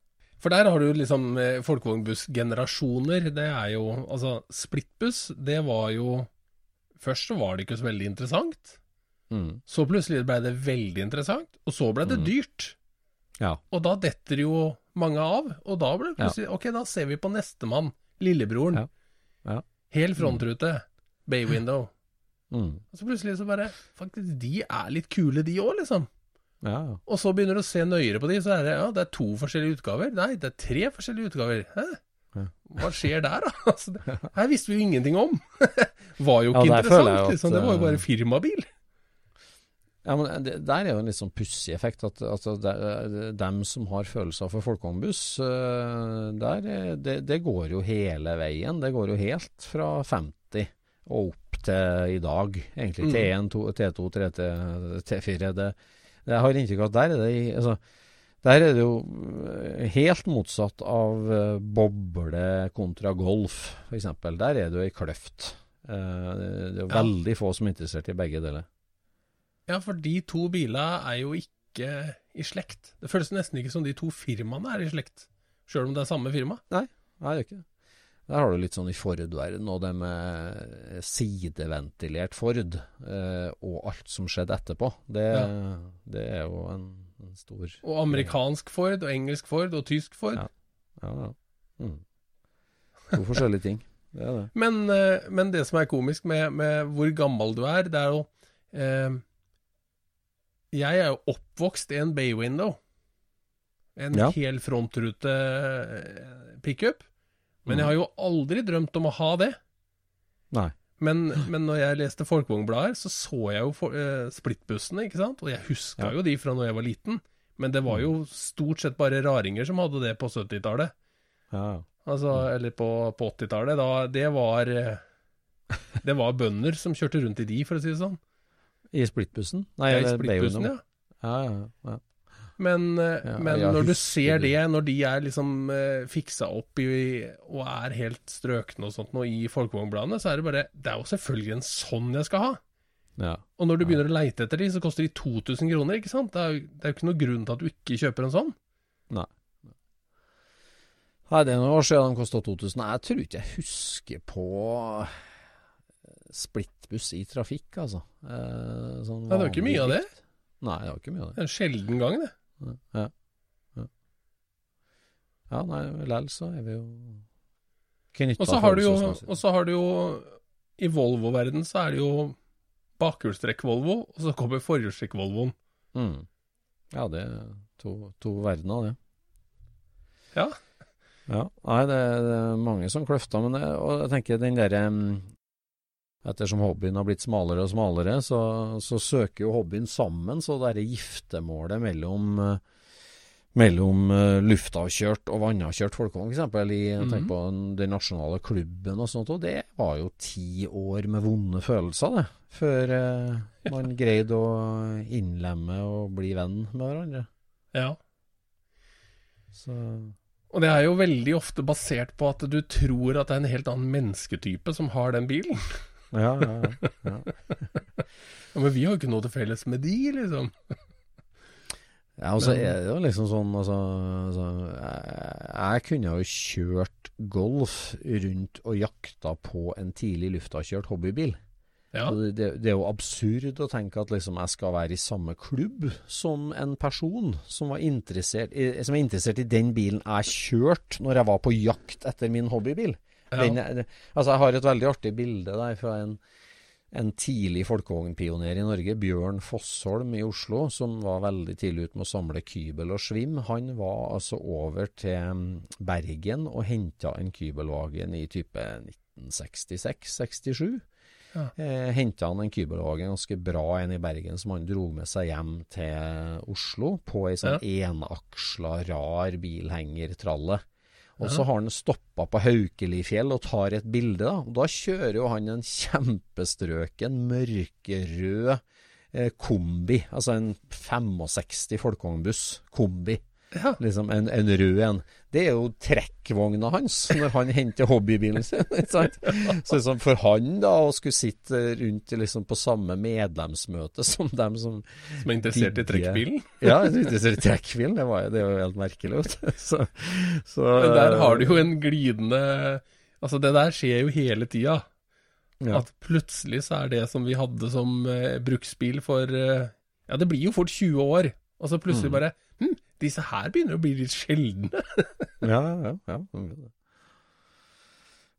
For der har du liksom eh, folkevognbussgenerasjoner. Det er jo Altså, splittbuss, det var jo Først så var det ikke så veldig interessant. Mm. Så plutselig ble det veldig interessant, og så ble det Mm. dyrt. Ja. Og da detter jo mange av, og da ble det plutselig Ok, da ser vi på nestemann. Lillebroren. Ja. Ja. Hel frontrute. Bay window. Mm. Og så plutselig så bare Faktisk, de er litt kule, de òg, liksom. Ja, ja. Og så begynner du å se nøyere på de, så er det ja, det er to forskjellige utgaver. Nei, det er tre forskjellige utgaver. Hæ? Hva skjer der, da? Altså, det, her visste vi jo ingenting om. Var jo ikke Ja, interessant, at, liksom. Det var jo bare eh, firmabil. Ja, men det, Der er jo en litt sånn pussig effekt. at altså, de, dem som har følelser for folkevognbuss, der er- det, det går jo hele veien. Det går jo helt fra 50 og opp til i dag, egentlig. Mm. T1, to- T2, 3T, T4. Det, det jeg har inntrykk av at der er det altså, der er det jo øh, helt motsatt av øh, boble kontra golf, f.eks. Der er det jo ei kløft. Eh, det er jo Ja. veldig få som er interessert i begge deler. Ja, for de to bilene er jo ikke i slekt. Det føles nesten ikke som de to firmaene er i slekt, sjøl om det er samme firma. Nei, Nei, det er ikke det. Der har du litt sånn i Ford-verden, og det med sideventilert Ford, eh, og alt som skjedde etterpå. Det, det er jo en, en stor Og amerikansk Ford, og engelsk Ford, og tysk Ford. Ja. Ja, ja. Mm. To forskjellige ting. Det er det. Men, eh, men det som er komisk med, med hvor gammel du er, det er jo eh, Jeg er jo oppvokst i en bay window. En Ja. hel frontrute eh, pickup. Men Mm. jeg har jo aldri drømt om å ha det. Nei. Men, men når jeg leste Folkevognblader, så så jeg jo for, eh, splittbussene, ikke sant? Og jeg huska Ja. jo de fra når jeg var liten. Men det var jo stort sett bare raringer som hadde det på 70-tallet. Ja. Altså, eller på, på 80-tallet. Da Det var eh, Det var bønder som kjørte rundt i de, for å si det sånn. I splittbussen? Nei, Ja, I splittbussen, ja. Ja, ja, ja. Men, eh, Ja, men når du ser det. når de er liksom eh, fiksa opp i, og er helt strøkne og sånt nå i folkevognbladene, så er det bare Det er jo selvfølgelig en sånn jeg skal ha. ja. Og når du begynner å leite etter de, så koster de 2000 kroner, ikke sant? Det er, det er jo ikke noe grunn til at du ikke kjøper en sånn. Nei. Nei, det er noen år siden de kosta 2000. Jeg tror ikke jeg husker på splittbuss i trafikk, altså. Eh, sånn Nei, det var ikke mye av det. Nei, det var ikke mye av Det det. er en sjelden gang, det. Ja. Ja, ja nei, likevel så er vi jo har du jo, og så har du jo I Volvo-verden så er det jo bakhjulstrekk-Volvo, og så kommer forhjulstrekk-Volvoen. mm. Ja, det er to, to verdener, det. Ja. Ja, nei, det, det er mange som kløfter, men det, og jeg tenker den derre Ettersom hobbyen har blitt smalere og smalere, så, så søker jo hobbyen sammen, så det derre giftermålet mellom eh, mellom uh, luftavkjørt og vannavkjørt folkevogn, f.eks. i Mhm. tenk på den- nasjonale klubben og sånt, og det var jo ti år med vonde følelser, det, før eh, man greide å innlemme og bli venn med hverandre. ja. Så Og det er jo veldig ofte basert på at du tror at det er en helt annen mennesketype som har den bilen. Ja, ja, ja. Men vi har jo ikke noe til felles med de, liksom. Ja, og så er det jo liksom sånn altså, altså jeg, jeg kunne jo kjørt golf rundt og jakta på en tidlig luftavkjørt hobbybil. Ja. Det, Det, det er jo absurd å tenke at liksom jeg skal være i samme klubb som en person som var interessert i, som er interessert i den bilen jeg kjørte når jeg var på jakt etter min hobbybil. Ja. Den, altså Jeg har et veldig artig bilde der fra en, en tidlig folkevognpioner i Norge, Bjørn Fossholm i Oslo, som var veldig tidlig ute med å samle kybel og svim. Han var altså over til mm, Bergen og henta en kybelvagen i type 1966-67. Ja. Eh, Henta han en kybelvagen, ganske bra en i Bergen, som han dro med seg hjem til Oslo på ei sånn enaksla, rar bilhengertralle. Og så har han stoppa på Haukelifjell og tar et bilde. Da, og da kjører jo han en kjempestrøken, mørkerød eh, kombi. Altså en 65 folkevognbuss kombi. Ja. Liksom en, en rød en. Det er jo trekkvogna hans når han henter hobbybilen sin. Ikke sant? Så liksom for han da å skulle sitte rundt liksom på samme medlemsmøte som dem som Som er interessert i trekkbilen. Ja, interessert i trekkbilen. Det, var, det er jo helt merkelig. Så, så, Men der har du jo en glidende Altså, det der skjer jo hele tida. ja. At plutselig så er det som vi hadde som uh, bruksbil for uh, Ja, det blir jo fort 20 år. Og så plutselig Mm. bare disse her begynner å bli litt sjeldne. Ja, ja, ja. ja.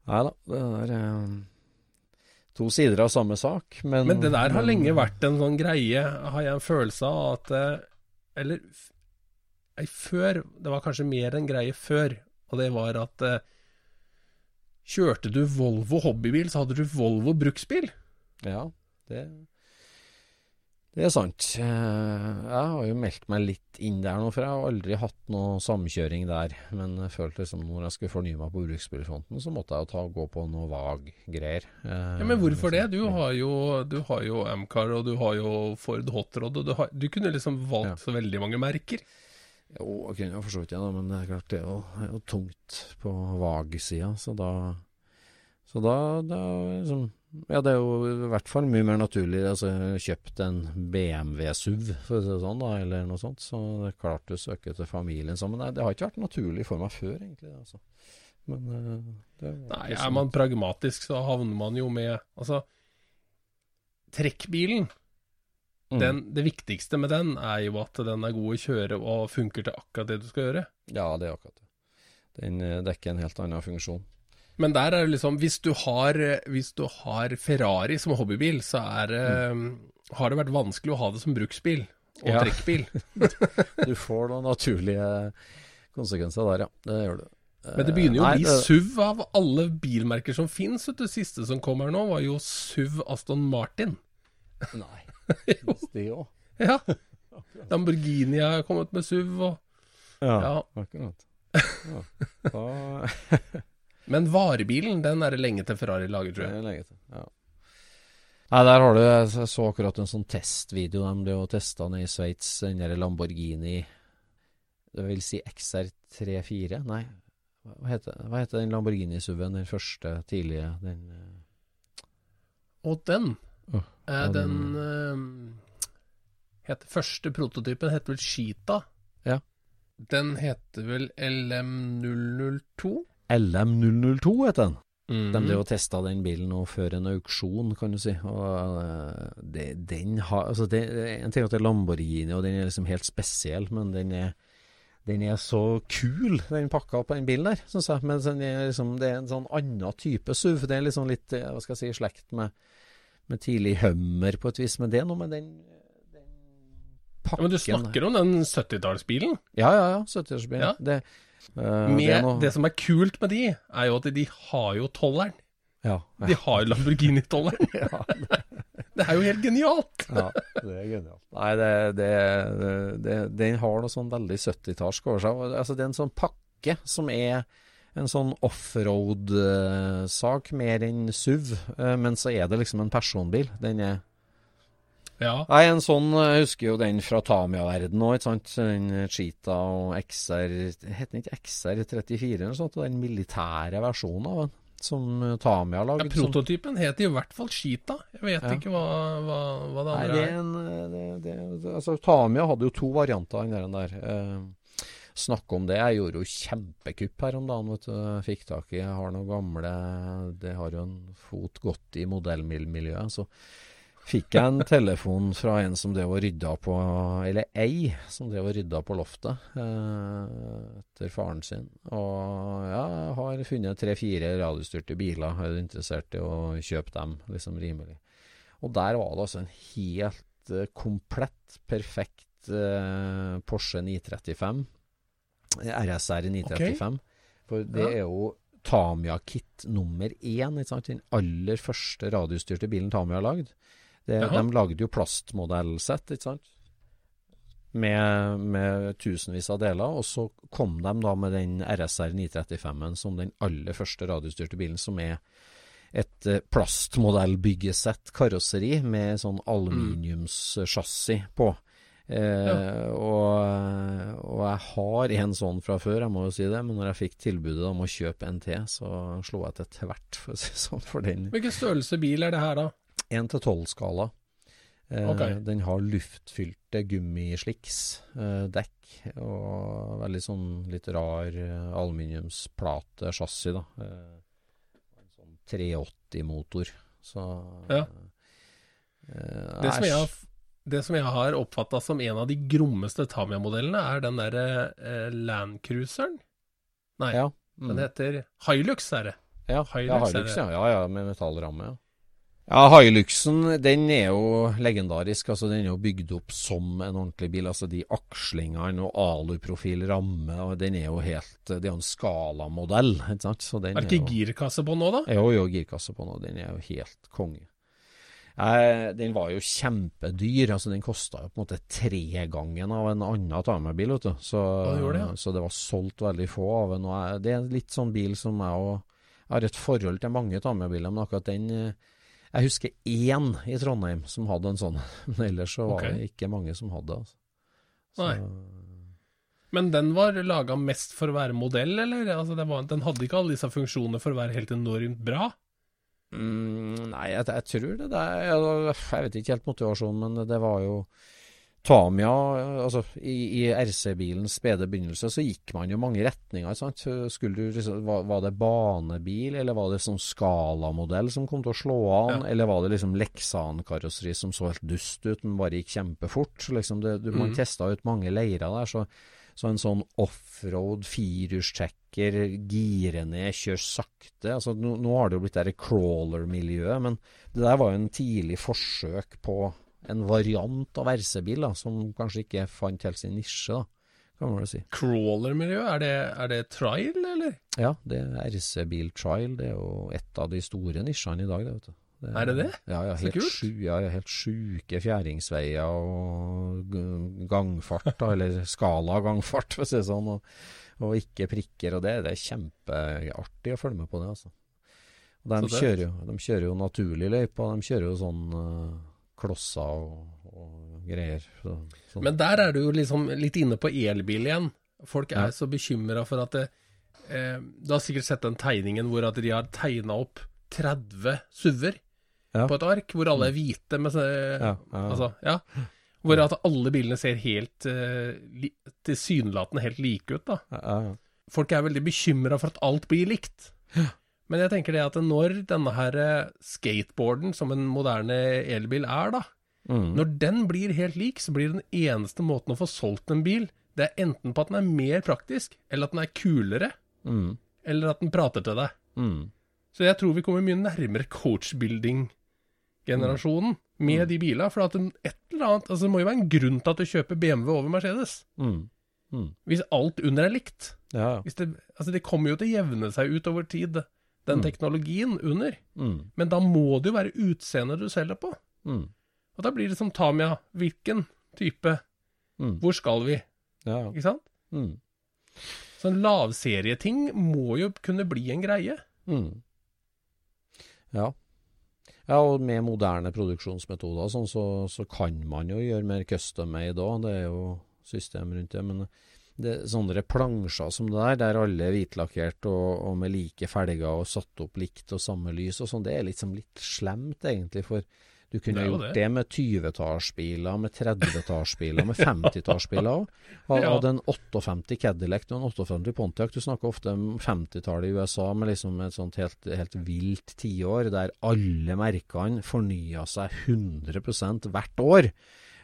Nei da, det er eh, to sider av samme sak, men Men det der har men- lenge vært en sånn greie, har jeg en følelse av at eh, Eller ei, før Det var kanskje mer en greie før, og det var at eh, Kjørte du Volvo hobbybil, så hadde du Volvo bruksbil. Ja, det, det er sant. Eh, Jeg har jo meldt meg litt inn der nå, for jeg har aldri hatt noe samkjøring der. Men jeg følte liksom når jeg skulle fornye meg på bruksbilfronten, så måtte jeg jo ta, gå på noe vag-greier. Eh, Ja, Men hvorfor det? Du har jo, du har jo Amcar, og du har jo Ford Hot Rod, og du, har, du kunne liksom valgt Ja. så veldig mange merker. Jo, jeg kunne jo for så vidt det, da, men det er klart det er jo, er jo tungt på vag-sida, så da Så da, da liksom Ja, det er jo i hvert fall mye mer naturlig altså kjøpt en BMW SUV, for å si det sånn, da, eller noe sånt. Så det er klart du søker til familien sammen. Nei, det har ikke vært naturlig for meg før, egentlig. altså. Men eh, det er Nei, er man pragmatisk, så havner man jo med Altså, trekkbilen, Mm. den, det viktigste med den er jo at den er god å kjøre og funker til akkurat det du skal gjøre. Ja, det er akkurat det. Den eh, dekker en helt annen funksjon. Men der er det liksom Hvis du har, hvis du har Ferrari som hobbybil, så er mm. Har det vært vanskelig å ha det som bruksbil og. Ja. trekkbil. Du får noen naturlige konsekvenser der, ja. Det gjør du. Men det begynner jo å bli det- SUV av alle bilmerker som fins. Det siste som kom her nå, var jo SUV Aston Martin. Nei. Hvis de òg. Ja. Lamborghini har kommet med SUV og Ja, Ja. akkurat. Ja. Da Men varebilen, den er det lenge til Ferrari lager, tror jeg. Det er lenge til. Ja. Nei, der har du Jeg så akkurat en sånn testvideo. De ble jo testa nede i Sveits, den der Lamborghini Det vil si XR34? Nei, hva heter, hva heter den Lamborghini-SUV-en? Den første tidlige Den eh, Og den, Åh, eh, den den- uh, heter Første prototypen heter vel Cheetah. Ja. Den heter vel LM002? LM002 heter den. De Mhm. drev og testa den bilen nå før en auksjon, kan du si. Og eh, det, den har Altså, det, en ting at det er Lamborghini, og den er liksom helt spesiell, men den er den er så kul, den pakka på den bilen der, syns jeg. Men er liksom, det er en sånn annen type SUV. Det er liksom litt, eh, hva skal jeg si, slekt med, med tidlig Hummer på et vis. Men det er noe med den, den Ja, men du snakker om den 70-tallsbilen? Ja, ja, ja. 70-tallsbilen. Ja. Det, det er noe- det som er kult med de, er jo at de har jo tolleren. ja, De har jo Lamborghini-tolleren. ja, Det er jo helt genialt! Ja, det er genialt. Nei, det, det, det, det, den har noe sånn veldig 70-tallsk over seg. Altså, det er en sånn pakke som er en sånn offroad-sak, mer enn SUV. eh, Men så er det liksom en personbil. Den er Ja. Nei, en sånn Jeg husker jo den fra Tamia-verden òg, ikke sant. Den Cheeta og XR Heter den ikke XR34 eller noe sånt? Den militære versjonen av den. som Tamia Tamiya har Ja, lagd. prototypen het i hvert fall Cheeta. Jeg vet Ja. ikke hva, hva, hva det Nei, det er. er en eh, det, det, altså, Tamiya hadde jo to varianter av den der. Eh, snakk om det. Jeg gjorde jo kjempekupp her om dagen. vet du. Fikk tak i Jeg har noen gamle Det har jo en fot godt i modellmiljøet. Så fikk jeg en telefon fra en som drev og rydda på Eller ei som drev og rydda på loftet eh, etter faren sin. Og ja, har funnet tre-fire radiostyrte biler. Er du interessert i å kjøpe dem liksom rimelig? Og der var det altså en helt eh, komplett, perfekt eh, Porsche 935. RSR 935. For det Ja. er jo Tamiya-kit nummer én. Den aller første radiostyrte bilen Tamiya har lagd. Det, de lagde jo plastmodellsett, ikke sant? Med, med tusenvis av deler. Og så kom de da med den RSR 935-en som den aller første radiostyrte bilen, som er et eh, plastmodellbyggesett karosseri med sånn aluminiumssjassi på. Eh, og, og jeg har en sånn fra før, jeg må jo si det, men når jeg fikk tilbudet om å kjøpe en til, så slo jeg til tvert, for å si sånn, for den Hvilken størrelse bil er det her, da? 1 til 12-skala. Okay. Ok. Den har luftfylte gummisliksdekk eh, og veldig sånn litt rar eh, aluminiumsplate chassis, da. Eh, en sånn 380-motor. Så Ja. eh, Det som har, det som jeg har oppfatta som en av de grommeste Tamiya-modellene, er den derre eh, Landcruiseren. Nei, ja. mm. den heter Hilux, er det. Ja, Hilux, ja, Hilux, ja. ja, ja, med metallramme, ja. Ja, Hiluxen den er jo legendarisk. altså Den er jo bygd opp som en ordentlig bil. altså De akslingene og aluprofil ramme, og den er jo helt Det er jo en skalamodell, ikke sant? Så den Er det ikke jo- girkasse på nå, da? Jo, jo, girkasse på nå. Den er jo helt konge. Eh, den var jo kjempedyr. altså Den kosta jo på en måte tregangen av en annen Tamiya-bil. vet du. Så, Ja, det ja. så det var solgt veldig få av den. og Det er litt sånn bil som jeg og Jeg har et forhold til mange Tamiya-biler, men akkurat den eh, Jeg husker én i Trondheim som hadde en sånn, men ellers så var okay. det ikke mange som hadde. Altså. Så, Nei. Men den var laga mest for å være modell, eller? Altså, det var, den hadde ikke alle disse funksjonene for å være helt enormt bra? Mm, nei, jeg, jeg tror det. det er, jeg, jeg vet ikke helt motivasjonen, men det var jo Tamiya altså I, i RC-bilens spede begynnelse så gikk man jo mange retninger. Sant? Skulle du liksom, var, var det banebil, eller var det sånn skalamodell som kom til å slå an? Ja. Eller var det liksom Lexan-karosseri som så helt dust ut, men bare gikk kjempefort? Liksom det, du, Man Mhm. testa ut mange leirer der. så så en sånn offroad, firehjulstrekker, gire ned, kjør sakte altså Nå, nå har det jo blitt det crawler-miljøet, men det der var jo en tidlig forsøk på en variant av RC-bil som kanskje ikke fant helt sin nisje, da, kan man si. Crawler-miljø, er det, er det trial, eller? Ja, det er RC-bil trial, det er jo et av de store nisjene i dag, det, vet du. Er det det? Ja, ja, helt, sju, ja, ja, helt sjuke fjæringsveier og gangfart, da, eller skala gangfart, for å si det sånn, og, og ikke prikker, og det, det er kjempeartig å følge med på det, altså. De, kjører jo, de kjører jo naturlig løype, og de kjører jo sånn eh, klosser og, og greier. Så, sånn. Men der er du jo liksom litt inne på elbil igjen. Folk er Ja. så bekymra for at det, eh, Du har sikkert sett den tegningen hvor at de har tegna opp 30 SUV-er Ja. på et ark, hvor alle er hvite med sånne- Ja, ja. Altså, ja. Hvor at alle bilene ser helt li, tilsynelatende helt like ut, da. ja, ja, ja. Folk er veldig bekymra for at alt blir likt. Men jeg tenker det at når denne her eh, skateboarden, som en moderne elbil er, da, Mm. når den blir helt lik, så blir den eneste måten å få solgt en bil, det er enten på at den er mer praktisk, eller at den er kulere, Mm. eller at den prater til deg. Mm. Så jeg tror vi kommer mye nærmere coachbuilding-generasjonen med de bilene. For at et eller annet, altså det må jo være en grunn til at du kjøper BMW over Mercedes. Mm. Mm. Hvis alt under er likt. Ja, det, altså det kommer jo til å jevne seg ut over tid, den Mm. teknologien under. Mm. Men da må det jo være utseendet du selger på. Mm. Og da blir det som Tamia. Hvilken type? Mm. Hvor skal vi? Ja, ja. Ikke sant? Mm. Så en lavserieting må jo kunne bli en greie. Mm. Ja. Ja, og med moderne produksjonsmetoder sånn, så, så kan man jo gjøre mer custom made òg. Det er jo system rundt det. Men det, sånne plansjer som det der, der alle er hvitlakkert og, og med like felger og satt opp likt og samme lys og sånn, det er liksom litt slemt, egentlig. For du kunne Det gjort det. det, med 20-tallsbiler, med 30-tallsbiler, med 50-tallsbiler òg. Hadde en 58 Cadillac og en 58 Pontiac. Du snakker ofte om 50-tallet i USA med liksom et sånt helt, helt vilt tiår, der alle merkene fornya seg 100% hvert år.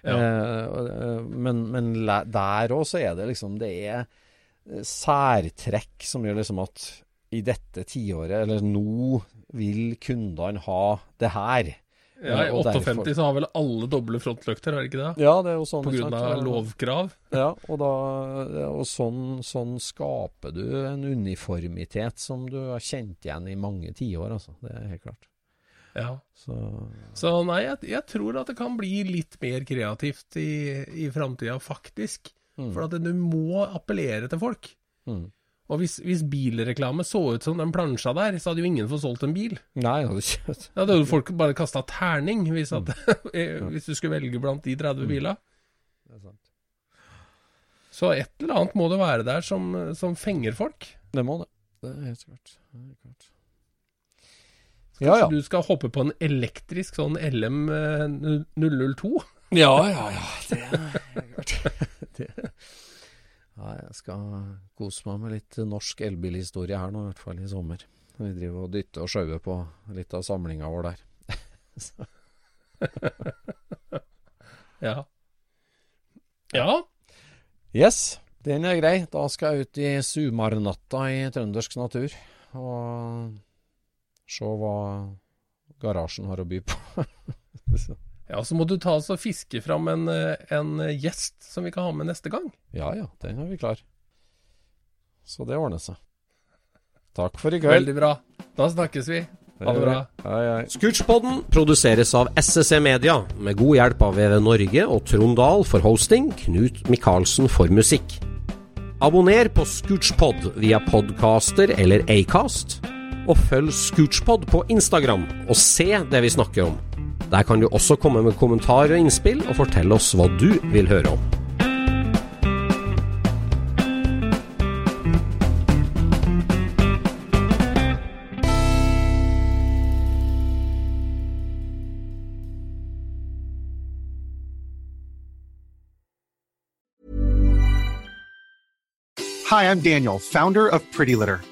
Ja. Eh, men men der òg så er det liksom Det er eh, særtrekk som gjør liksom at i dette tiåret, eller nå, vil kundene ha det her. Ja, I 58 derfor- så har vel alle doble frontlykter, har de ikke det? Ja, det er jo sånn. På grunn av lovkrav. Ja, og, da, og sånn, sånn skaper du en uniformitet som du har kjent igjen i mange tiår, altså. Det er helt klart. Ja. Så Så nei, jeg, jeg tror at det kan bli litt mer kreativt i, i framtida, faktisk. mm, For at du må appellere til folk. mm. Og hvis, hvis bilreklame så ut som den plansja der, så hadde jo ingen fått solgt en bil. Nei, det hadde ikke Da hadde jo folk bare kasta terning hvis, Mm. hvis du skulle velge blant de 30 bila. Det er sant. Så et eller annet må det være der som, som fenger folk. Det må det. Det er helt klart. Det er helt klart. Kanskje Ja, ja. du skal hoppe på en elektrisk sånn LM eh, 002? Ja, ja, ja. Det er jeg klart. Ja, jeg skal kose meg med litt norsk elbilhistorie her nå, i hvert fall i sommer. Vi driver og dytter og sjauer på litt av samlinga vår der. Ja. Ja. Yes, den er grei. Da skal jeg ut i sumarnatta i trøndersk natur og se hva garasjen har å by på. Ja, så må du ta oss og fiske fram en, eh, en gjest som vi kan ha med neste gang. ja ja, den er vi klar. Så det ordner seg. Takk for i kveld. Veldig bra. Da snakkes vi. Ha det bra. Hei. Produseres av SSC Media, med god hjelp av VV Norge og Trond Dahl for hosting, Knut Micaelsen for musikk. Abonner på Scootchpod via podcaster eller Acast, og følg Scootspod på Instagram og se det vi snakker om. Der kan du også komme med kommentarer og innspill, og fortelle oss hva du vil høre om. Hi, I'm Daniel, founder of Pretty Litter.